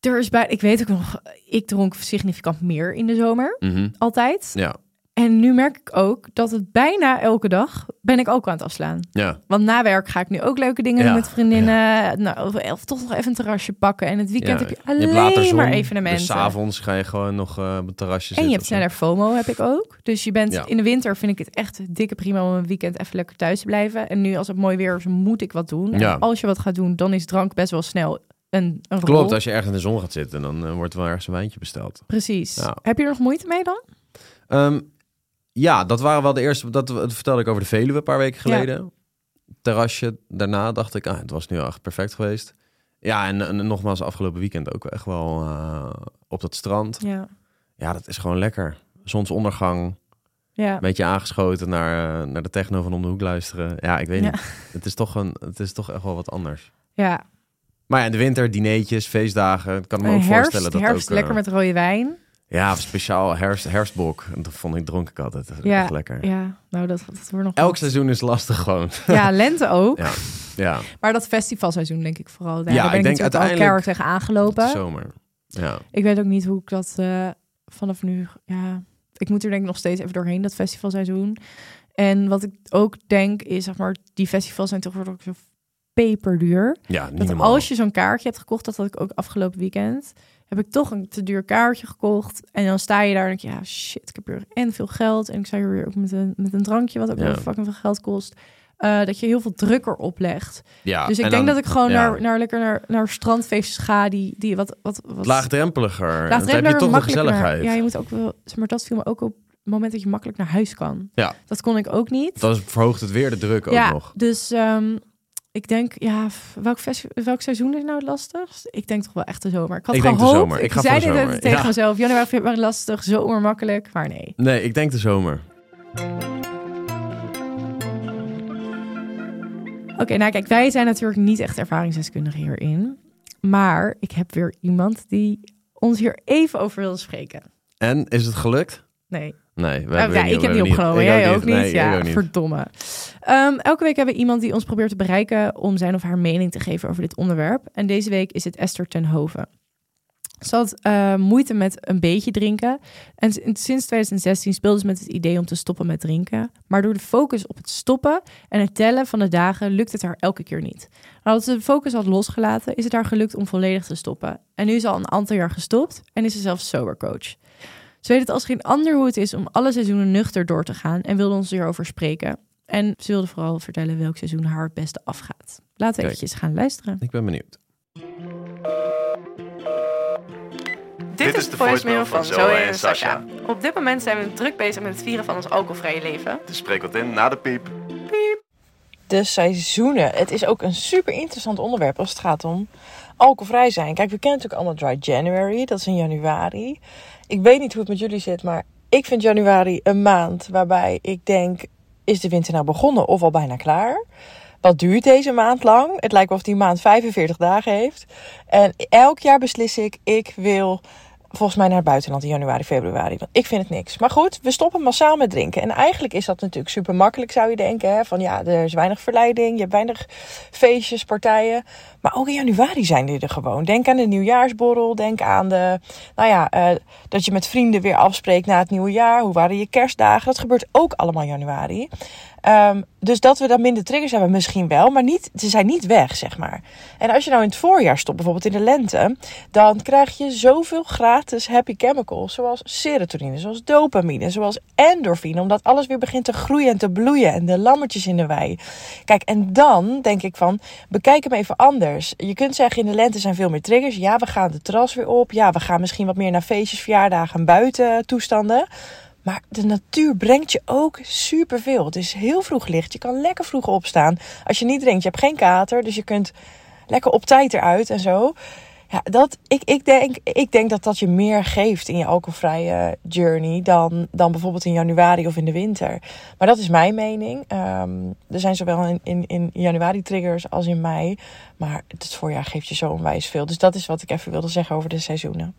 Er is bij, ik weet ook nog, ik dronk significant meer in de zomer, Mhm. altijd. Ja, En nu merk ik ook dat het bijna elke dag ben ik ook aan het afslaan. ja. Want na werk ga ik nu ook leuke dingen Ja, doen met vriendinnen. Nou, of, of toch nog even een terrasje pakken. En het weekend heb je alleen later zon, maar evenementen. Dus s'avonds ga je gewoon nog eh, op het terrasje en zitten. je hebt sneller FOMO, heb ik ook. Dus je bent in de winter vind ik het echt dikke prima om een weekend even lekker thuis te blijven. En nu als het mooi weer is, moet ik wat doen. En als je wat gaat doen, dan is drank best wel snel een, een rol. Klopt, als je ergens in de zon gaat zitten, dan eh, wordt er wel ergens een wijntje besteld. Precies. Ja. Heb je er nog moeite mee dan? Ehm, ja, dat waren wel de eerste. Dat, dat vertelde ik over de Veluwe een paar weken geleden. Terrasje. Daarna dacht ik, ah, het was nu echt perfect geweest. Ja, en, en nogmaals, afgelopen weekend ook echt wel eh, op dat strand. Ja. Ja, dat is gewoon lekker. Zonsondergang, Ja. een beetje aangeschoten naar, eh, naar de techno van om de hoek luisteren. Ja, ik weet Ja. niet. Het is, toch een, het is toch echt wel wat anders. ja. Maar ja, in de winter, dineetjes, feestdagen. Ik kan me ook herfst, voorstellen dat herfst ook... eh, lekker met rode wijn. Ja, speciaal herfst, herfstbok. En dat vond ik, dronk ik altijd. Dat is Ja. echt lekker. Ja, nou dat, dat wordt nog Elk seizoen is lastig gewoon. Ja, lente ook. Ja, ja. Maar dat festivalseizoen denk ik vooral. Daar, Ja, daar ben ik denk natuurlijk al uiteindelijk- keihard tegen aangelopen. zomer. Ja. Ik weet ook niet hoe ik dat eh, vanaf nu... Ja, ik moet er denk ik nog steeds even doorheen, dat festivalseizoen. En wat ik ook denk is, zeg maar, die festivals zijn toch ook zo peperduur. Ja, niet Dat normaal. als je zo'n kaartje hebt gekocht, dat had ik ook afgelopen weekend, heb ik toch een te duur kaartje gekocht. En dan sta je daar en denk je, ja shit, ik heb hier en veel geld. En ik sta hier weer ook met een, met een drankje, wat ook Ja. fucking veel geld kost. Eh, dat je heel veel drukker oplegt. Ja, dus ik en denk dan dat ik gewoon ja. naar, naar, lekker naar, naar strandfeestjes ga die, die wat, wat, wat laagdrempeliger. Dan heb je laagdrempeliger, toch de gezelligheid. Ja, je moet ook wel, zeg maar dat viel me ook op het moment dat je makkelijk naar huis kan. Ja. Dat kon ik ook niet. Dat verhoogt het weer de druk ook ja, nog. dus ehm, ik denk, ja, welk, welk seizoen is nou het lastigst? Ik denk toch wel echt de zomer. Ik had Ik denk de gehoopt, zomer. Ik ga zei dit tegen mezelf. Januari, februari lastig, zomer makkelijk, maar nee. Nee, ik denk de zomer. Oké, nou kijk, wij zijn natuurlijk niet echt ervaringsdeskundigen hierin. Maar ik heb weer iemand die ons hier even over wil spreken. En, is het gelukt? Nee. Nee, we hebben ja, niet- ik heb die hebben opgenomen. Jij ook niet? Nee, ja, ook niet. verdomme. Ehm, elke week hebben we iemand die ons probeert te bereiken om zijn of haar mening te geven over dit onderwerp. En deze week is het Esther ten Hoven. Ze had eh, moeite met een beetje drinken. En sinds 2016 speelde ze met het idee om te stoppen met drinken. Maar door de focus op het stoppen en het tellen van de dagen lukt het haar elke keer niet. Nadat ze de focus had losgelaten, is het haar gelukt om volledig te stoppen. En nu is ze al een aantal jaar gestopt en is ze zelfs sober coach. Ze weet het als geen ander hoe het is om alle seizoenen nuchter door te gaan en wilde ons hierover spreken. En ze wilde vooral vertellen welk seizoen haar het beste afgaat. Laten we Kijk. eventjes gaan luisteren. Ik ben benieuwd. Dit is de voicemail van Zoe en Sasha. Op dit moment zijn we druk bezig met het vieren van ons alcoholvrije leven. Dus spreek wat in na de piep. De seizoenen. Het is ook een super interessant onderwerp als het gaat om alcoholvrij zijn. Kijk, we kennen natuurlijk allemaal Dry January, dat is in januari. Ik weet niet hoe het met jullie zit, maar ik vind januari een maand waarbij ik denk: is de winter nou begonnen of al bijna klaar? Wat duurt deze maand lang? Het lijkt wel of die maand 45 dagen heeft. En elk jaar beslis ik: ik wil volgens mij naar het buitenland in januari, februari. Want ik vind het niks. Maar goed, we stoppen massaal met drinken. En eigenlijk is dat natuurlijk super makkelijk, zou je denken. Hè? Van ja, er is weinig verleiding, je hebt weinig feestjes, partijen. Maar ook in januari zijn die er gewoon. Denk aan de nieuwjaarsborrel. Denk aan de, nou ja, eh, dat je met vrienden weer afspreekt na het nieuwe jaar. Hoe waren je kerstdagen? Dat gebeurt ook allemaal in januari. Ehm, dus dat we dan minder triggers hebben, misschien wel, maar niet, ze zijn niet weg, zeg maar. En als je nou in het voorjaar stopt, bijvoorbeeld in de lente, dan krijg je zoveel gratis happy chemicals, zoals serotonine, zoals dopamine, zoals endorfine, omdat alles weer begint te groeien en te bloeien en de lammetjes in de wei. Kijk, en dan denk ik van, bekijk hem even anders. Je kunt zeggen, in de lente zijn veel meer triggers. Ja, we gaan de terras weer op. Ja, we gaan misschien wat meer naar feestjes, verjaardagen en buiten toestanden. Maar de natuur brengt je ook superveel. Het is heel vroeg licht. Je kan lekker vroeg opstaan. Als je niet drinkt, je hebt geen kater. Dus je kunt lekker op tijd eruit en zo. Ja, dat, ik, ik, denk, ik denk dat dat je meer geeft in je alcoholvrije journey dan, dan bijvoorbeeld in januari of in de winter. Maar dat is mijn mening. Ehm, er zijn zowel in, in, in januari triggers als in mei. Maar het voorjaar geeft je zo onwijs veel. Dus dat is wat ik even wilde zeggen over de seizoenen.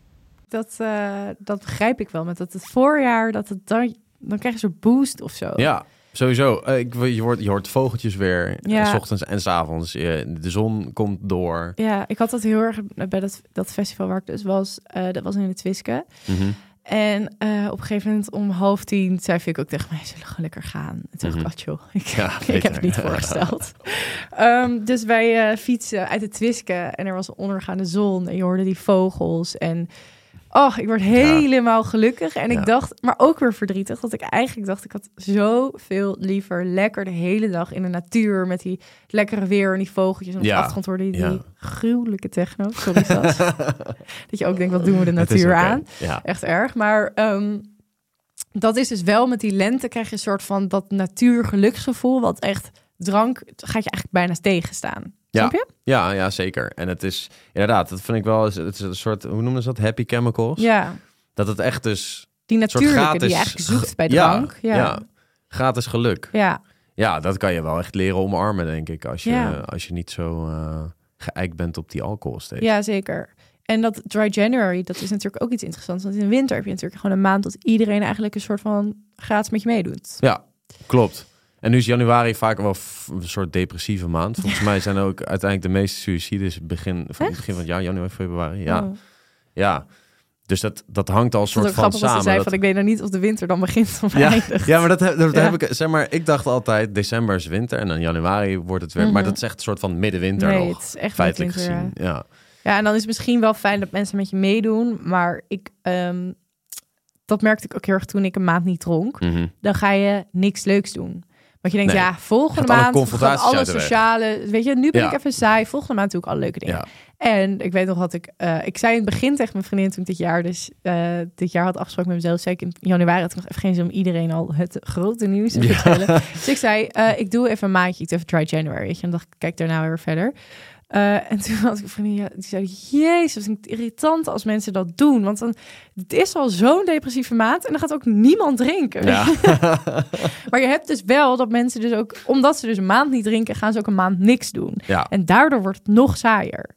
Dat, eh, dat begrijp ik wel. Met dat het voorjaar, dat het dan, dan krijg je zo'n boost of zo. Ja, sowieso. Ik, je, hoort, je hoort vogeltjes weer, Ja. eh, s ochtends en s avonds. De zon komt door. Ja, ik had dat heel erg bij dat, dat festival waar ik dus was. dat was in het Twiske. Mhm. En op een gegeven moment om half tien zei ik ook tegen mij, zullen we gewoon lekker gaan? En toen dacht ik, Mhm. "Ah, joh, ik, Ja, ik heb het niet voorgesteld. Ehm, dus wij fietsen uit het Twiske en er was een ondergaande zon en je hoorde die vogels en... Oh, ik word helemaal gelukkig. En Ja. ik dacht, maar ook weer verdrietig, dat ik eigenlijk dacht, ik had zoveel liever lekker de hele dag in de natuur met die lekkere weer en die vogeltjes. En op de achtergrond hoorde je die gruwelijke techno. Sorry, Sas. dat je ook denkt, wat doen we de natuur aan? Ja. Echt erg. Maar ehm, dat is dus wel met die lente krijg je een soort van dat natuurgeluksgevoel. Wat echt drank gaat je eigenlijk bijna tegenstaan. Ja. Ja, ja, zeker. En het is inderdaad, dat vind ik wel, het is een soort, hoe noemen ze dat? Happy chemicals. Ja. Dat het echt dus Die natuurlijke die je eigenlijk zoekt bij Ja, drank. Ja. ja. Ja. gratis geluk. ja. Ja, dat kan je wel echt leren omarmen, denk ik. Als je, Ja. als je niet zo eh geëikt bent op die alcohol steeds. zeker. En dat dry January, dat is natuurlijk ook iets interessants. Want in de winter heb je natuurlijk gewoon een maand dat iedereen eigenlijk een soort van gratis met je meedoet. Ja, klopt. En nu is januari vaak wel een soort depressieve maand. Volgens mij zijn ook uiteindelijk de meeste suicides begin van, Echt? begin van het jaar, januari, februari. Ja, Oh. ja. Dus dat, dat hangt al een soort het van samen. ze zei dat- van ik weet nog niet of de winter dan begint of ja, eindigt. ja, maar dat, heb, dat Ja. heb ik, zeg maar, ik dacht altijd december is winter en dan januari wordt het weer. Maar Mhm. dat is echt een soort van middenwinter nee, nog, het is echt feitelijk winter, gezien. Ja. Ja, en dan is het misschien wel fijn dat mensen met je meedoen. Maar ik, ehm, dat merkte ik ook heel erg toen ik een maand niet dronk. Mhm. Dan ga je niks leuks doen. Want je denkt, Nee. ja, volgende alle maand alle sociale... Weet je, nu ben Ja. ik even saai. Volgende maand doe ik alle leuke dingen. ja. En ik weet nog dat ik... eh, ik zei in het begin tegen mijn vriendin toen ik dit jaar dus... eh, dit jaar had afgesproken met mezelf. Zei ik in januari had ik nog even geen zin om iedereen al het grote nieuws te Ja. vertellen. Dus ik zei, eh, ik doe even een maandje. Ik doe even dry January. Weet je, en dacht ik, kijk daarna weer verder. Eh, en toen had ik een vriendin, ja, die zei, jezus, het irritant als mensen dat doen. Want dan, het is al zo'n depressieve maand en dan gaat ook niemand drinken. Ja. Maar je hebt dus wel dat mensen dus ook, omdat ze dus een maand niet drinken, gaan ze ook een maand niks doen. ja. En daardoor wordt het nog saaier.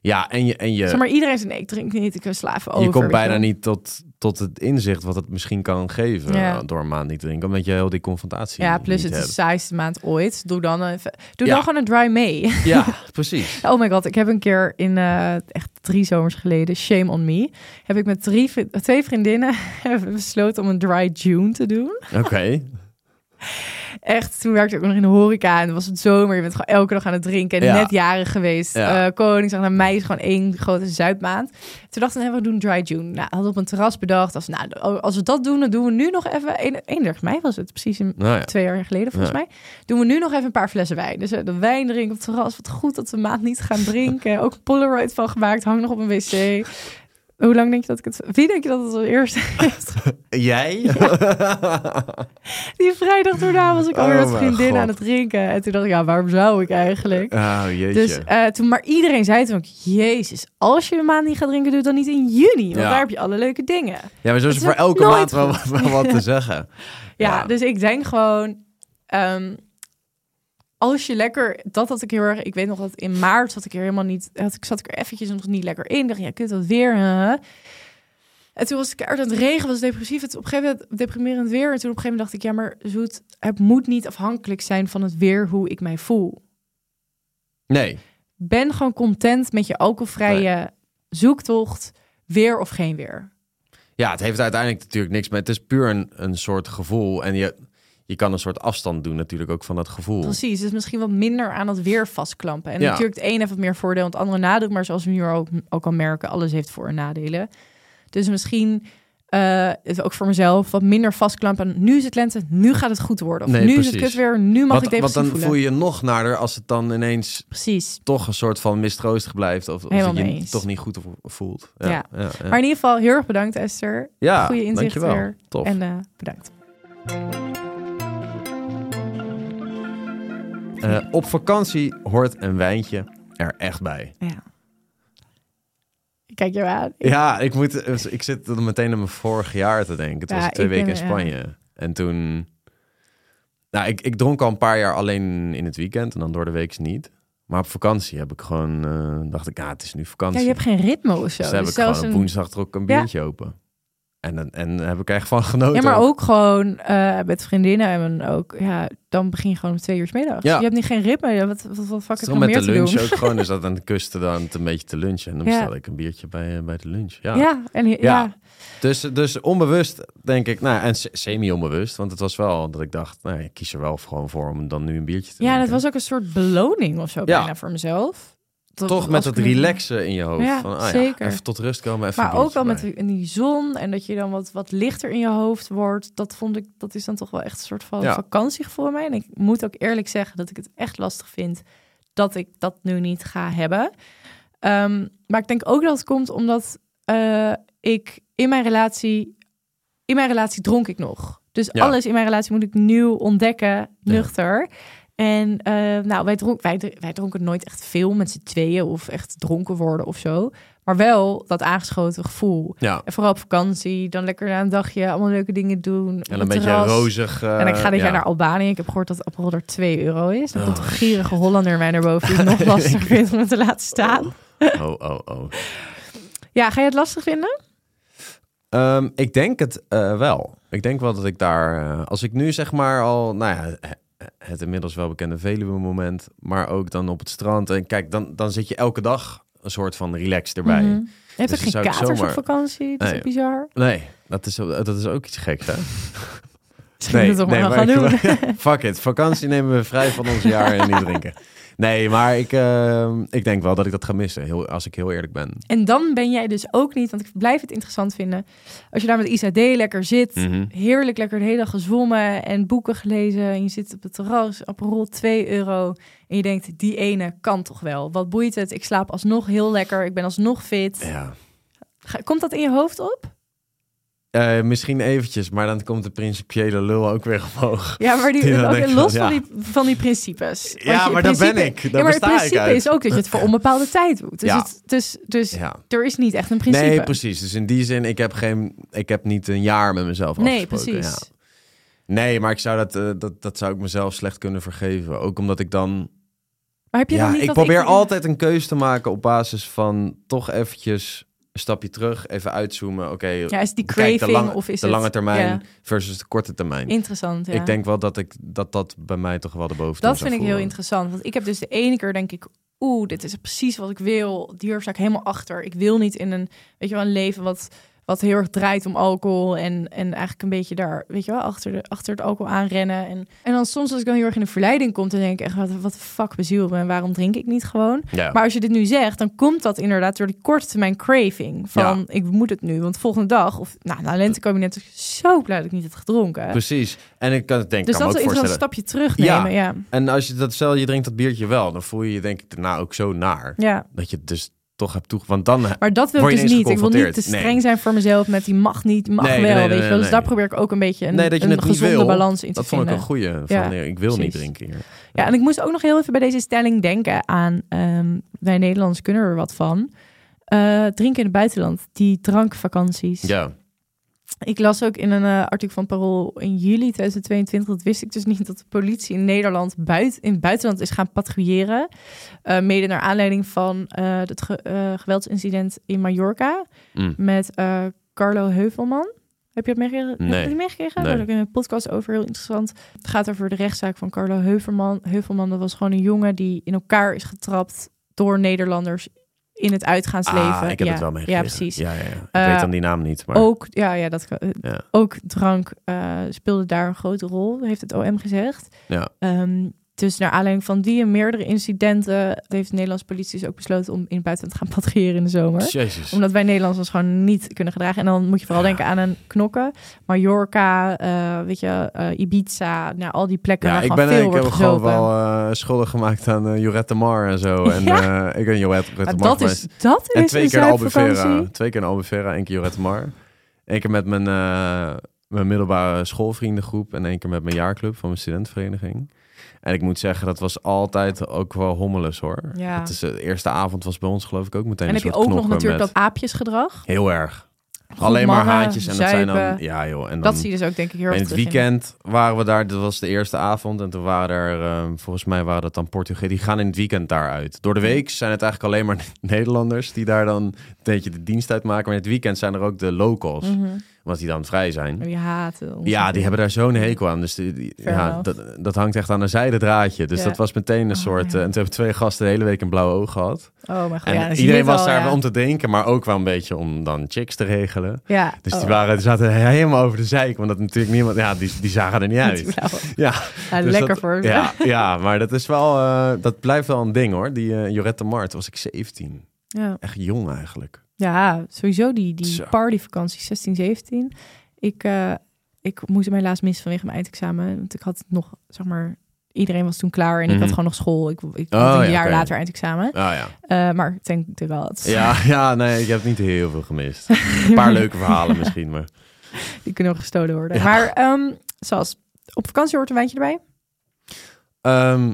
ja, en je, en je, Zeg maar, iedereen zegt, nee, ik drink niet, ik slaven over. je komt bijna niet tot, tot het inzicht wat het misschien kan geven Ja. door een maand niet te drinken. Omdat je heel die confrontatie Ja, plus het is de saaiste maand ooit. Doe dan even. Doe Ja. dan gewoon een dry May. Ja, precies. Oh my god, ik heb een keer in eh, echt drie zomers geleden, shame on me, heb ik met drie, twee vriendinnen besloten om een dry June te doen. Oké. Echt, toen werkte ik ook nog in de horeca en was het zomer. Je bent gewoon elke dag aan het drinken en Ja. net jarig geweest. Ja. Eh, Koningsdag naar mij is gewoon één grote zuidmaand. Toen dachten we, we doen dry June. Nou, hadden op een terras bedacht. Als, nou, als we dat doen, dan doen we nu nog even, 31 mei was het, precies in Nou ja. twee jaar geleden volgens mij. Doen we nu nog even een paar flessen wijn. Dus eh, de wijn drinken op het terras. Wat goed dat we maand niet gaan drinken. Ook Polaroid van gemaakt. Hangt nog op een wc. Hoe lang denk je dat ik het... Wie denk je dat het als eerste heeft? Jij? Die vrijdag daarna was ik alweer Oh met vriendinnen aan het drinken. En toen dacht ik, ja, waarom zou ik eigenlijk? Oh, jeetje. Dus eh, toen, maar iedereen zei toen ook, jezus, als je een maand niet gaat drinken, doe het dan niet in juni. Want Ja. daar heb je alle leuke dingen. ja, maar zo is er voor elke maand wel, wat te zeggen. Ja, Ja. dus ik denk gewoon, ehm, als je lekker, dat had ik heel erg, ik weet nog dat in maart zat ik er helemaal niet, had, ik zat ik er eventjes nog niet lekker in. Dacht, ja, kut, wat weer. hè? En toen was ik uit het regen, was depressief. Het op een gegeven moment deprimerend weer. En toen op een gegeven moment dacht ik, ja, maar zoet, het moet niet afhankelijk zijn van het weer hoe ik mij voel. Nee. Ben gewoon content met je alcoholvrije zoektocht, weer of geen weer. Ja, het heeft uiteindelijk natuurlijk niks met... Het is puur een, een soort gevoel. En je, je kan een soort afstand doen natuurlijk ook van dat gevoel. Precies, dus misschien wat minder aan het weer vastklampen. En Ja. natuurlijk, het een heeft wat meer voordeel, het andere nadeel. Maar zoals we nu ook, ook al merken, alles heeft voor- en nadelen. Dus misschien, het ook voor mezelf, wat minder vastklampen. Nu is het lente, nu gaat het goed worden. Of Nee, nu is het kut weer, nu mag want, ik want depressief dan voelen. voel je je nog nader als het dan ineens Precies. toch een soort van mistroostig blijft. Of, of dat je je toch niet goed vo- voelt. Ja. ja, ja. Maar in ieder geval, heel erg bedankt Esther. ja goede inzicht dankjewel. weer. Tof. En eh, bedankt. Eh, op vakantie hoort een wijntje er echt bij. Ja. Ik kijk jou aan. Ja, ik, moet, dus ik zit er meteen aan mijn vorig jaar te denken. Het Ja, was twee weken in Spanje. En toen... Nou, ik, ik dronk al een paar jaar alleen in het weekend en dan door de week niet. Maar op vakantie heb ik gewoon... eh, dacht ik, ah, het is nu Ja, vakantie. je hebt geen ritme of zo. dus dan heb Dus ik gewoon een- woensdag trok een Ja. biertje open. En, en daar heb ik echt van genoten. Ja, maar ook gewoon eh, met vriendinnen en ook, ja, dan begin je gewoon om twee uur 's middags. Ja. Je hebt niet geen ritme. Wat, wat, wat fuck ik Zo nog met meer de te lunch doen? ook gewoon. Dus dat aan de kust dan een beetje te lunchen. En dan Ja. bestel ik een biertje bij, eh, bij de lunch. Ja. Ja, en ja. Ja. Dus, dus onbewust denk ik, nou en se- semi-onbewust. Want het was wel dat ik dacht, nou, ik kies er wel gewoon voor om dan nu een biertje te Ja, drinken. was ook een soort beloning of zo bijna voor mezelf. Toch met het relaxen in je hoofd. Ja, van, ah, ja, zeker. even tot rust komen, even Maar ook wel met die, die zon en dat je dan wat, wat lichter in je hoofd wordt. Dat vond ik, dat is dan toch wel echt een soort van Ja. vakantiegevoel bij mij. En ik moet ook eerlijk zeggen dat ik het echt lastig vind dat ik dat nu niet ga hebben. Ehm, maar ik denk ook dat het komt omdat eh, ik in mijn relatie, in mijn relatie dronk ik nog. Dus alles in mijn relatie moet ik nieuw ontdekken, nuchter. En eh, nou, wij, dronk, wij, dr- wij dronken nooit echt veel met z'n tweeën of echt dronken worden of zo. Maar wel dat aangeschoten gevoel. Ja, En vooral op vakantie, dan lekker na een dagje allemaal leuke dingen doen. en een beetje terras. rozig. eh, En ik ga dit ja. jaar naar Albanië. Ik heb gehoord dat Aperol er 2 euro is. Dan komt Oh, een gierige Hollander mij naar boven die het nog lastiger vindt om het te laten staan. Oh, oh, oh. Ja, ga je het lastig vinden? Ehm, ik denk het eh, wel. Ik denk wel dat ik daar... eh, als ik nu zeg maar al... Nou ja, het inmiddels wel bekende Veluwe moment. Maar ook dan op het strand. En kijk, dan, dan zit je elke dag een soort van relax erbij. Mhm. Dus ook dan geen katers zomaar- op vakantie. Dat is Nee. ook bizar. Nee, dat is, dat is ook iets geks, hè? Nee, het toch maar gaan doen. fuck it. Vakantie nemen we vrij van ons jaar en niet drinken. Nee, maar ik, eh, ik denk wel dat ik dat ga missen. Heel, als ik heel eerlijk ben. En dan ben jij dus ook niet, want ik blijf het interessant vinden. Als je daar met Isa D lekker zit, Mhm. heerlijk lekker de hele dag gezwommen en boeken gelezen. En je zit op het terras, Aperol 2 euro. En je denkt, die ene kan toch wel. Wat boeit het? Ik slaap alsnog heel lekker. Ik ben alsnog fit. Ja. Komt dat in je hoofd op? Eh, misschien eventjes, maar dan komt de principiële lul ook weer omhoog. Ja, maar die, ik los van, ja. die, van die principes. Want Ja, maar daar ben ik. Daar ja, maar het principe is ook dat je het voor onbepaalde tijd doet. Dus, Ja. het, dus, dus Ja. er is niet echt een principe. Nee, precies. Dus in die zin, ik heb, geen, ik heb niet een jaar met mezelf Nee, precies. Nee, maar ik zou dat, eh, dat, dat zou ik mezelf slecht kunnen vergeven. Ook omdat ik dan... Maar heb je dan niet ik dat probeer ik- altijd een keuze te maken op basis van toch eventjes een stapje terug, even uitzoomen. Oké, Ja, is die de craving lange- of is de het... lange termijn Ja, versus de korte termijn. interessant, ja. Ik denk wel dat, ik, dat dat bij mij toch wel de boventoon Dat vind ik heel interessant. Want ik heb dus de ene keer denk ik... Oeh, dit is precies wat ik wil. Hier sta ik helemaal achter. Ik wil niet in een, weet je wel, een leven wat, wat heel erg draait om alcohol. En, en eigenlijk een beetje daar, weet je wel, achter, de, achter het alcohol aanrennen. En, en dan soms als ik dan heel erg in de verleiding kom... dan denk ik echt, wat, wat de fuck bezielt me? En waarom drink ik niet gewoon? Ja. Maar als je dit nu zegt, dan komt dat inderdaad door die korte termijn craving. Van, ik moet het nu. Want volgende dag, of nou, na lentekabinet... is ik zo blij dat ik niet heb gedronken. Precies. En ik kan het denk Dus kan dat is een stapje terugnemen, ja. ja. En als je dat stel je drinkt dat biertje wel, dan voel je je denk ik daarna ook zo naar. Dat je dus toch hebt toe. Want dan Maar dat wil ik dus niet. Ik wil niet te streng Nee. zijn voor mezelf met die mag niet, mag Nee, wel, nee, weet je wel. Dus daar probeer ik ook een beetje een, nee, dat je een gezonde wil. balans in dat te vond ik vinden. een goeie. Van, Ja, ik wil niet drinken hier. Ja, en ik moest ook nog heel even bij deze stelling denken aan... ehm, wij Nederlanders kunnen er wat van. Eh, drinken in het buitenland, die drankvakanties. Ja, Ik las ook in een eh, artikel van Parool in juli 2022, dat wist ik dus niet, dat de politie in Nederland buiten, in het buitenland is gaan patrouilleren. Eh, mede naar aanleiding van eh, het ge- geweldsincident in Mallorca Mm. met Carlo Heuvelman. Heb je het meegekregen? Heb je Nee. meegekregen? Nee. Daar heb ik een podcast over, heel interessant. Het gaat over de rechtszaak van Carlo Heuvelman. Heuvelman, dat was gewoon een jongen die in elkaar is getrapt door Nederlanders in het uitgaansleven. Ah, ik heb ja, het wel meegekregen. Ja, precies. Ja, ja, ja. Ik Eh, weet dan die naam niet. Maar... Ook, ja, ja, dat, eh, ook drank eh, speelde daar een grote rol, heeft het OM gezegd. Ja. Ehm, dus naar aanleiding van die en meerdere incidenten heeft de Nederlandse politie dus ook besloten om in het buitenland te gaan patrouilleren in de zomer. Jezus. Omdat wij Nederlanders ons gewoon niet kunnen gedragen. En dan moet je vooral Ja. denken aan een knokken. Mallorca, eh, weet je, eh, Ibiza, nou, al die plekken Ja, waar ik, ben, veel ik heb gewoon wel eh, schuldig gemaakt aan Jorette Mar en zo. En Ja. ik ben Jorette Maar Mar dat is, dat En is twee een keer Albufeira. Twee keer Albufeira, één keer Jorette Mar. Eén keer met mijn, mijn middelbare schoolvriendengroep en één keer met mijn jaarclub van mijn studentenvereniging. En ik moet zeggen, dat was altijd ook wel hommeles hoor. Ja. Het is, de eerste avond was bij ons geloof ik ook meteen En een heb je ook nog natuurlijk met- dat aapjesgedrag. Heel erg. Goed Alleen maar haantjes en dat zijn dan... zuipen. Ja joh. En dan, Dat zie je dus ook denk ik heel erg in het in. weekend waren we daar, dat was de eerste avond. En toen waren er, eh, volgens mij waren dat dan Portugezen. Die gaan in het weekend daaruit. Door de week zijn het eigenlijk alleen maar Nederlanders die daar dan een beetje de dienst uit maken. Maar in het weekend zijn er ook de locals, Mhm. Want die dan vrij zijn. Die haten ons. Ja, die hebben daar zo'n hekel aan. Dus die, die- Fair ja, dat, dat hangt echt aan een zijde draadje. Dus Ja. dat was meteen een Oh, soort... ja. eh, en toen hebben twee gasten de hele week een blauwe oog gehad. Oh mijn god. En ja, iedereen was al, daar om te drinken, maar ook wel een beetje om dan chicks te regelen. Ja. Dus oh. die, waren, die zaten helemaal over de zeik, want dat natuurlijk niemand... Ja, die, die zagen er niet uit. Ja, Ja, dus lekker dat- voor. Ja, ja, maar dat is wel... eh, dat blijft wel een ding hoor. Die eh Jorette Mart was ik 17. Ja. Echt jong eigenlijk. Ja, sowieso die, die Zo. partyvakantie 16, 17. Ik, eh, ik moest hem helaas missen vanwege mijn eindexamen. Want ik had nog, zeg maar, iedereen was toen klaar en ik Mhm. had gewoon nog school. Ik, ik Oh, had een ja, jaar later eindexamen. Ah ja. Eh, maar ik denk er wel. het- Ja, ja, nee, ik heb niet heel veel gemist. Een paar leuke verhalen misschien, maar... Die kunnen ook gestolen worden. Ja. Maar ehm, zoals op vakantie hoort een wijntje erbij. Ehm,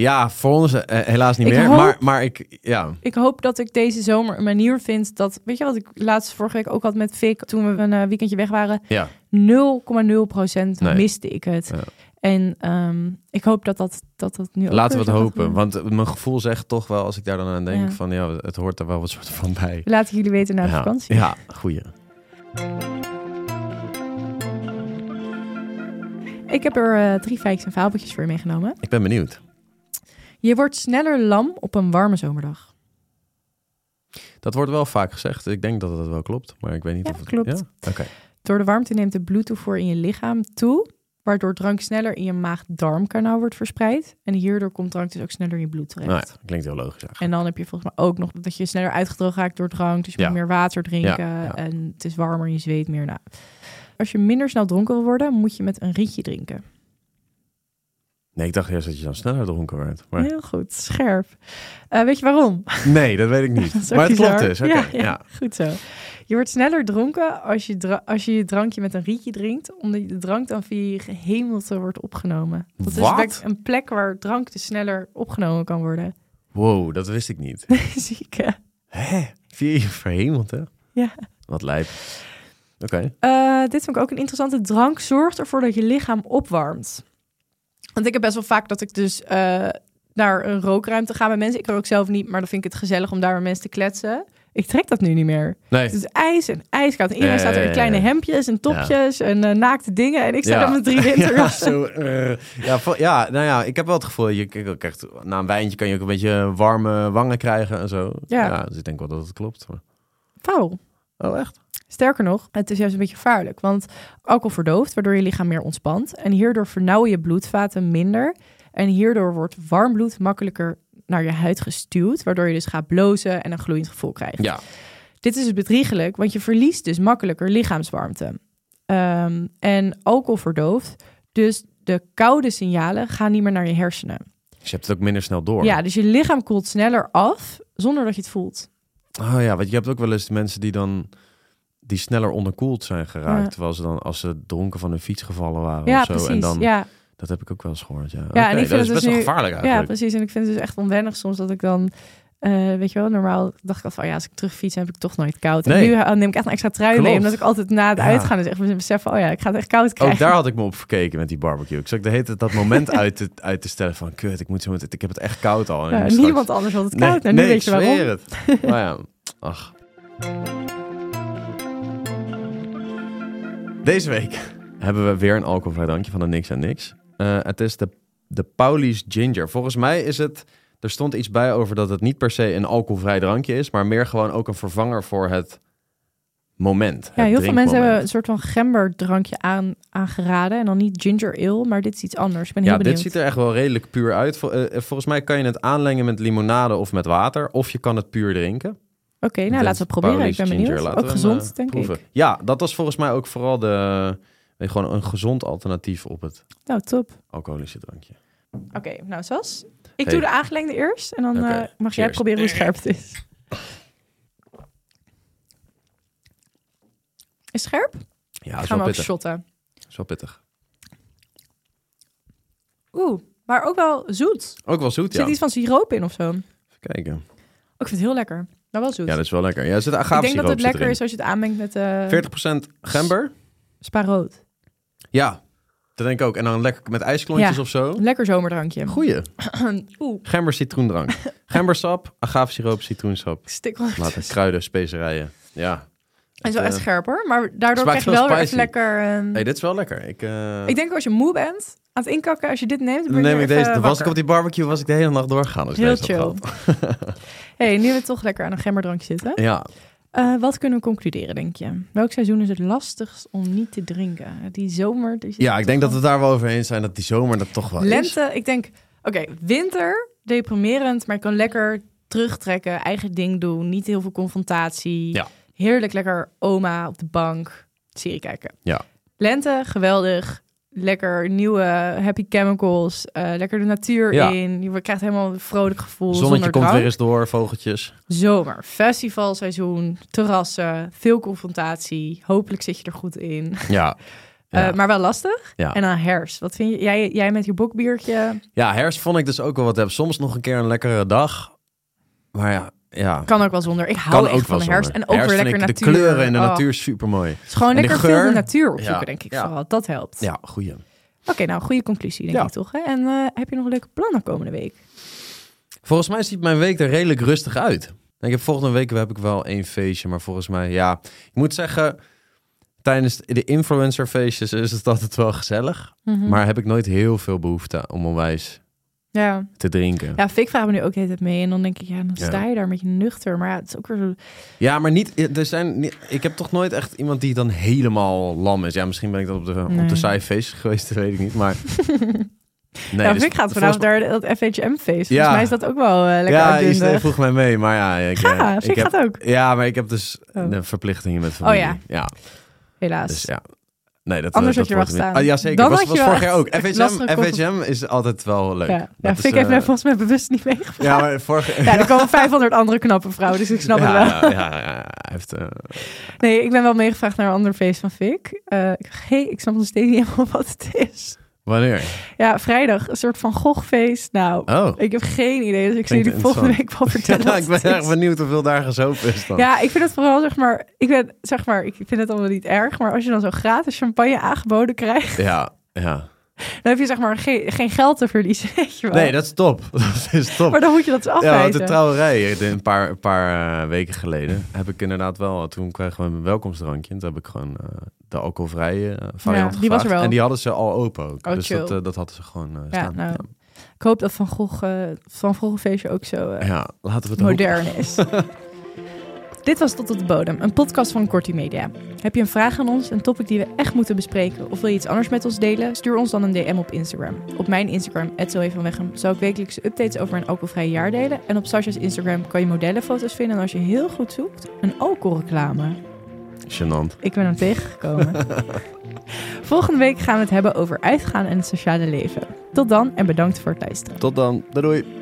ja, voor ons eh, helaas niet Ik meer. hoop- Maar, maar ik, ja. Ik hoop dat ik deze zomer een manier vind dat... Weet je wat ik laatst vorige week ook had met Vic... toen we een eh, weekendje weg waren? Ja. 0,0 procent Nee. miste ik het. Ja. En ehm, ik hoop dat dat, dat, dat nu Laten we het hopen. Want mijn gevoel zegt toch wel, als ik daar dan aan denk, Ja. van ja, het hoort er wel wat soort van bij. Laten jullie weten na de ja. vakantie. Ja, goeie. Ik heb er eh, drie feitjes en fabeltjes voor je meegenomen. Ik ben benieuwd. Je wordt sneller lam op een warme zomerdag. Dat wordt wel vaak gezegd. Ik denk dat het wel klopt, maar ik weet niet Ja, of het klopt. Ja? Door de warmte neemt de bloedtoevoer in je lichaam toe... waardoor drank sneller in je maag-darmkanaal wordt verspreid. En hierdoor komt drank dus ook sneller in je bloed terecht. Nou ja, klinkt heel logisch eigenlijk. En dan heb je volgens mij ook nog dat je sneller uitgedroogd raakt door drank. Dus je moet meer water drinken en het is warmer, je zweet meer. Nou, als je minder snel dronken wil worden, moet je met een rietje drinken. Nee, ik dacht eerst dat je dan sneller dronken werd. Maar... Heel goed, scherp. Eh, weet je waarom? Nee, dat weet ik niet. Is maar het klopt dus. Oké, ja, ja, ja, goed zo. Je wordt sneller dronken als je, als je je drankje met een rietje drinkt, omdat de drank dan via je gehemelte wordt opgenomen. Dat is Wat? like een plek waar drank dus sneller opgenomen kan worden. Wow, dat wist ik niet. Ziek, hè? Via je verhemelte? Ja. Wat lijp. Oké. Eh, dit vind ik ook een interessante. Drank zorgt ervoor dat je lichaam opwarmt. Want ik heb best wel vaak dat ik dus eh, naar een rookruimte ga met mensen. Ik rook zelf niet, maar dan vind ik het gezellig om daar met mensen te kletsen. Ik trek dat nu niet meer. Nee. Het is ijs en ijskoud. En iedereen Ja, staat er ja, in kleine ja. hemdjes en topjes en eh, naakte dingen. En ik sta daar met drie ja, winterjassen. zo, eh, ja, ja, nou ja, ik heb wel het gevoel, je k- krijgt, na een wijntje kan je ook een beetje warme wangen krijgen en zo. Ja. dus ik denk wel dat het klopt. maar-. Oh, echt? Sterker nog, het is juist een beetje gevaarlijk. Want alcohol verdooft, waardoor je lichaam meer ontspant. En hierdoor vernauwen je bloedvaten minder. En hierdoor wordt warm bloed makkelijker naar je huid gestuwd. Waardoor je dus gaat blozen en een gloeiend gevoel krijgt. Ja. Dit is dus bedriegelijk, want je verliest dus makkelijker lichaamswarmte. Ehm, en alcohol verdooft. Dus de koude signalen gaan niet meer naar je hersenen. Dus je hebt het ook minder snel door. Ja, dus je lichaam koelt sneller af zonder dat je het voelt. Oh ja, want je hebt ook wel eens mensen die dan die sneller onderkoeld zijn geraakt. Ja. Terwijl ze dan, als ze dronken van hun fiets gevallen waren Ja, of zo. precies. En dan, ja, dat heb ik ook wel eens gehoord, ja. Ja, en ik vind dat het is dus best wel nu- gevaarlijk ja, eigenlijk. precies. En ik vind het dus echt onwennig soms dat ik dan... eh, weet je wel, normaal dacht ik al van ja, als ik terugfiets heb ik toch nooit koud. En Nee. nu eh, neem ik echt een extra trui mee, omdat ik altijd na het Ja. uitgaan dus echt besef van, oh ja, ik ga het echt koud krijgen. Ook daar had ik me op verkeken met die barbecue. Ik zat de hele dat moment uit te, uit te stellen van... Kut, ik, moet zo, ik heb het echt koud al. En Ja, straks- niemand anders had het Nee, koud. nou, nu nee, weet je ik waarom. het. Maar ja, ach. Deze week hebben we weer een alcoholvrij drankje van de Niks en Niks. Eh, het is de, de Paulies Ginger. Volgens mij is het... Er stond iets bij over dat het niet per se een alcoholvrij drankje is... maar meer gewoon ook een vervanger voor het moment. Ja, heel veel mensen hebben een soort van gemberdrankje aan, aangeraden. En dan niet ginger ale, maar dit is iets anders. Ik ben heel Ja, benieuwd. dit ziet er echt wel redelijk puur uit. Vol- eh, volgens mij kan je het aanlengen met limonade of met water. Of je kan het puur drinken. Oké, nou laten we het proberen. Ik ben benieuwd. Ook hem, gezond, eh, denk proeven. ik. Ja, dat was volgens mij ook vooral de, gewoon een gezond alternatief op het Nou, top. alcoholische drankje. Oké, nou Sas. Ik Hey. doe de aangelengde eerst. En dan eh, mag jij cheers. proberen hoe scherp het is. Is scherp? Ja, dat is Gaan wel we ook pittig. shotten. Dat is wel pittig. Oeh, maar ook wel zoet. Ook wel zoet, zit ja. iets van siroop in of zo. Even kijken. ik vind het heel lekker. Maar wel zoet. Ja, dat is wel lekker. Ja, er zit ik agave denk dat het zit lekker erin. is als je het aanmengt met eh 40% gember. spaarrood. Ja, dat denk ik ook. En dan lekker met ijsklontjes Ja. of zo. Lekker zomerdrankje. Goeie. Oeh, Gember citroendrank. Gembersap, agave siroop, citroensap. wel. Later kruiden, specerijen. Ja. Het is wel Eh, echt scherp hoor. Maar daardoor krijg je wel wel weer spicy. lekker... ehm, Hey, dit is wel lekker. Ik, eh, Ik denk als je moe bent, aan het inkakken, als je dit neemt, dan neem ik deze. Dan was ik op die barbecue, was ik de hele nacht doorgaan. Als ik Heel chill. hey, nu we toch lekker aan een gemberdrankje zitten. Ja, Eh, wat kunnen we concluderen, denk je? Welk seizoen is het lastigst om niet te drinken? Die zomer? Ja ik denk dat we daar wel over eens zijn dat die zomer dat toch wel wel- is. Lente, ik denk... Oké, winter, deprimerend, maar je kan lekker terugtrekken, eigen ding doen, niet heel veel confrontatie. Ja. Heerlijk lekker oma op de bank, serie kijken. Ja. Lente, geweldig. Lekker nieuwe happy chemicals. eh, lekker de natuur Ja. in. Je krijgt helemaal een vrolijk gevoel. Zonnetje zonder komt drank. weer eens door, vogeltjes. Zomer, festivalseizoen, terrassen, veel confrontatie. Hopelijk zit je er goed in. Ja. Eh, maar wel lastig. Ja. En dan herfst. Wat vind je? Jij, jij met je bokbiertje ja, herfst vond ik dus ook wel wat hebben. Soms nog een keer een lekkere dag. Maar ja, ja. kan ook wel zonder. Ik hou kan echt ook van de herfst. En ook Herfst weer lekker ik natuur. De kleuren in de Oh, natuur super mooi. Is gewoon En lekker veel de natuur opzoeken, Ja. denk ik Ja. vooral. Dat helpt. Ja, goeie. Oké, nou, goede conclusie, denk Ja. ik toch? Hè? En eh, heb je nog leuke plannen komende week? Volgens mij ziet mijn week er redelijk rustig uit. Ik heb volgende week heb ik wel één feestje, maar volgens mij, ja. Ik moet zeggen, tijdens de influencerfeestjes is het altijd wel gezellig. Mhm. Maar heb ik nooit heel veel behoefte om onwijs ja. te drinken. ja, Fik vraagt me nu ook de hele tijd mee. En dan denk ik, ja, dan sta je daar met je nuchter. Maar ja, het is ook weer zo... Ja, maar niet, er zijn, ik heb toch nooit echt iemand die dan helemaal lam is. Ja, misschien ben ik dat op de, Nee. op de saaie feestjes geweest, dat weet ik niet. Maar nee, ja, dus Fik gaat vanavond naar dat FHM-feest. Volgens Ja. mij is dat ook wel eh, lekker Ja, je vroeg mij mee, maar ja, ik, eh, Ja, ik heb, gaat ook. ja, maar ik heb dus Oh. de verplichtingen met familie. ja. ja. Helaas. Dus ja. Nee, dat, Anders eh, had je dat gestaan. hem niet. Ah, ja, zeker. Dan was, je vorig jaar ook. FHM, is altijd wel leuk. ja, Dat ja is, Fik heeft eh, mij volgens mij bewust niet meegevraagd. Ja, maar vorig Ja, er komen 500 andere knappe vrouwen, dus ik snap het wel. ja, ja, ja, ja, hij heeft, eh, Nee, ik ben wel meegevraagd naar een ander feest van Fik. Eh, ik, hey, ik snap nog steeds niet helemaal wat het is. Wanneer? Ja, vrijdag, een soort van gochfeest. Nou, Oh. ik heb geen idee, dus ik zal Klinkt jullie volgende week wel vertellen Ja, ik ben erg benieuwd hoeveel daar gezopen is dan. Ja, ik vind het vooral, zeg maar, ik ben, zeg maar, ik vind het allemaal niet erg, maar als je dan zo gratis champagne aangeboden krijgt, ja. ja. Dan heb je zeg maar geen, geen geld te verliezen, weet je wel. Nee, dat is top. Dat is top. Maar dan moet je dat dus Ja, want afwijzen. de trouwerij, een paar, een paar eh, weken geleden, heb ik inderdaad wel, toen kregen we een welkomstdrankje. En toen heb ik gewoon eh, de alcoholvrije eh, variant Ja, die was er gevraagd. wel. En die hadden ze al open ook. Oh, dus chill. dat, dat hadden ze gewoon Ja, staan. nou, Ik hoop dat Van Gogh, eh, Van Gogh feestje ook zo ja, laten we het hopen. modern is. Dit was Tot op de Bodem, een podcast van Korti Media. Heb je een vraag aan ons, een topic die we echt moeten bespreken... of wil je iets anders met ons delen? Stuur ons dan een DM op Instagram. Op mijn Instagram, @zoe_van_weghem, zal ik wekelijkse updates over een alcoholvrije jaar delen. En op Sasha's Instagram kan je modellenfoto's vinden... en als je heel goed zoekt, een alcoholreclame. Gênant. Ik ben hem tegengekomen. Volgende week gaan we het hebben over uitgaan en het sociale leven. Tot dan en bedankt voor het luisteren. Tot dan. Doei doei.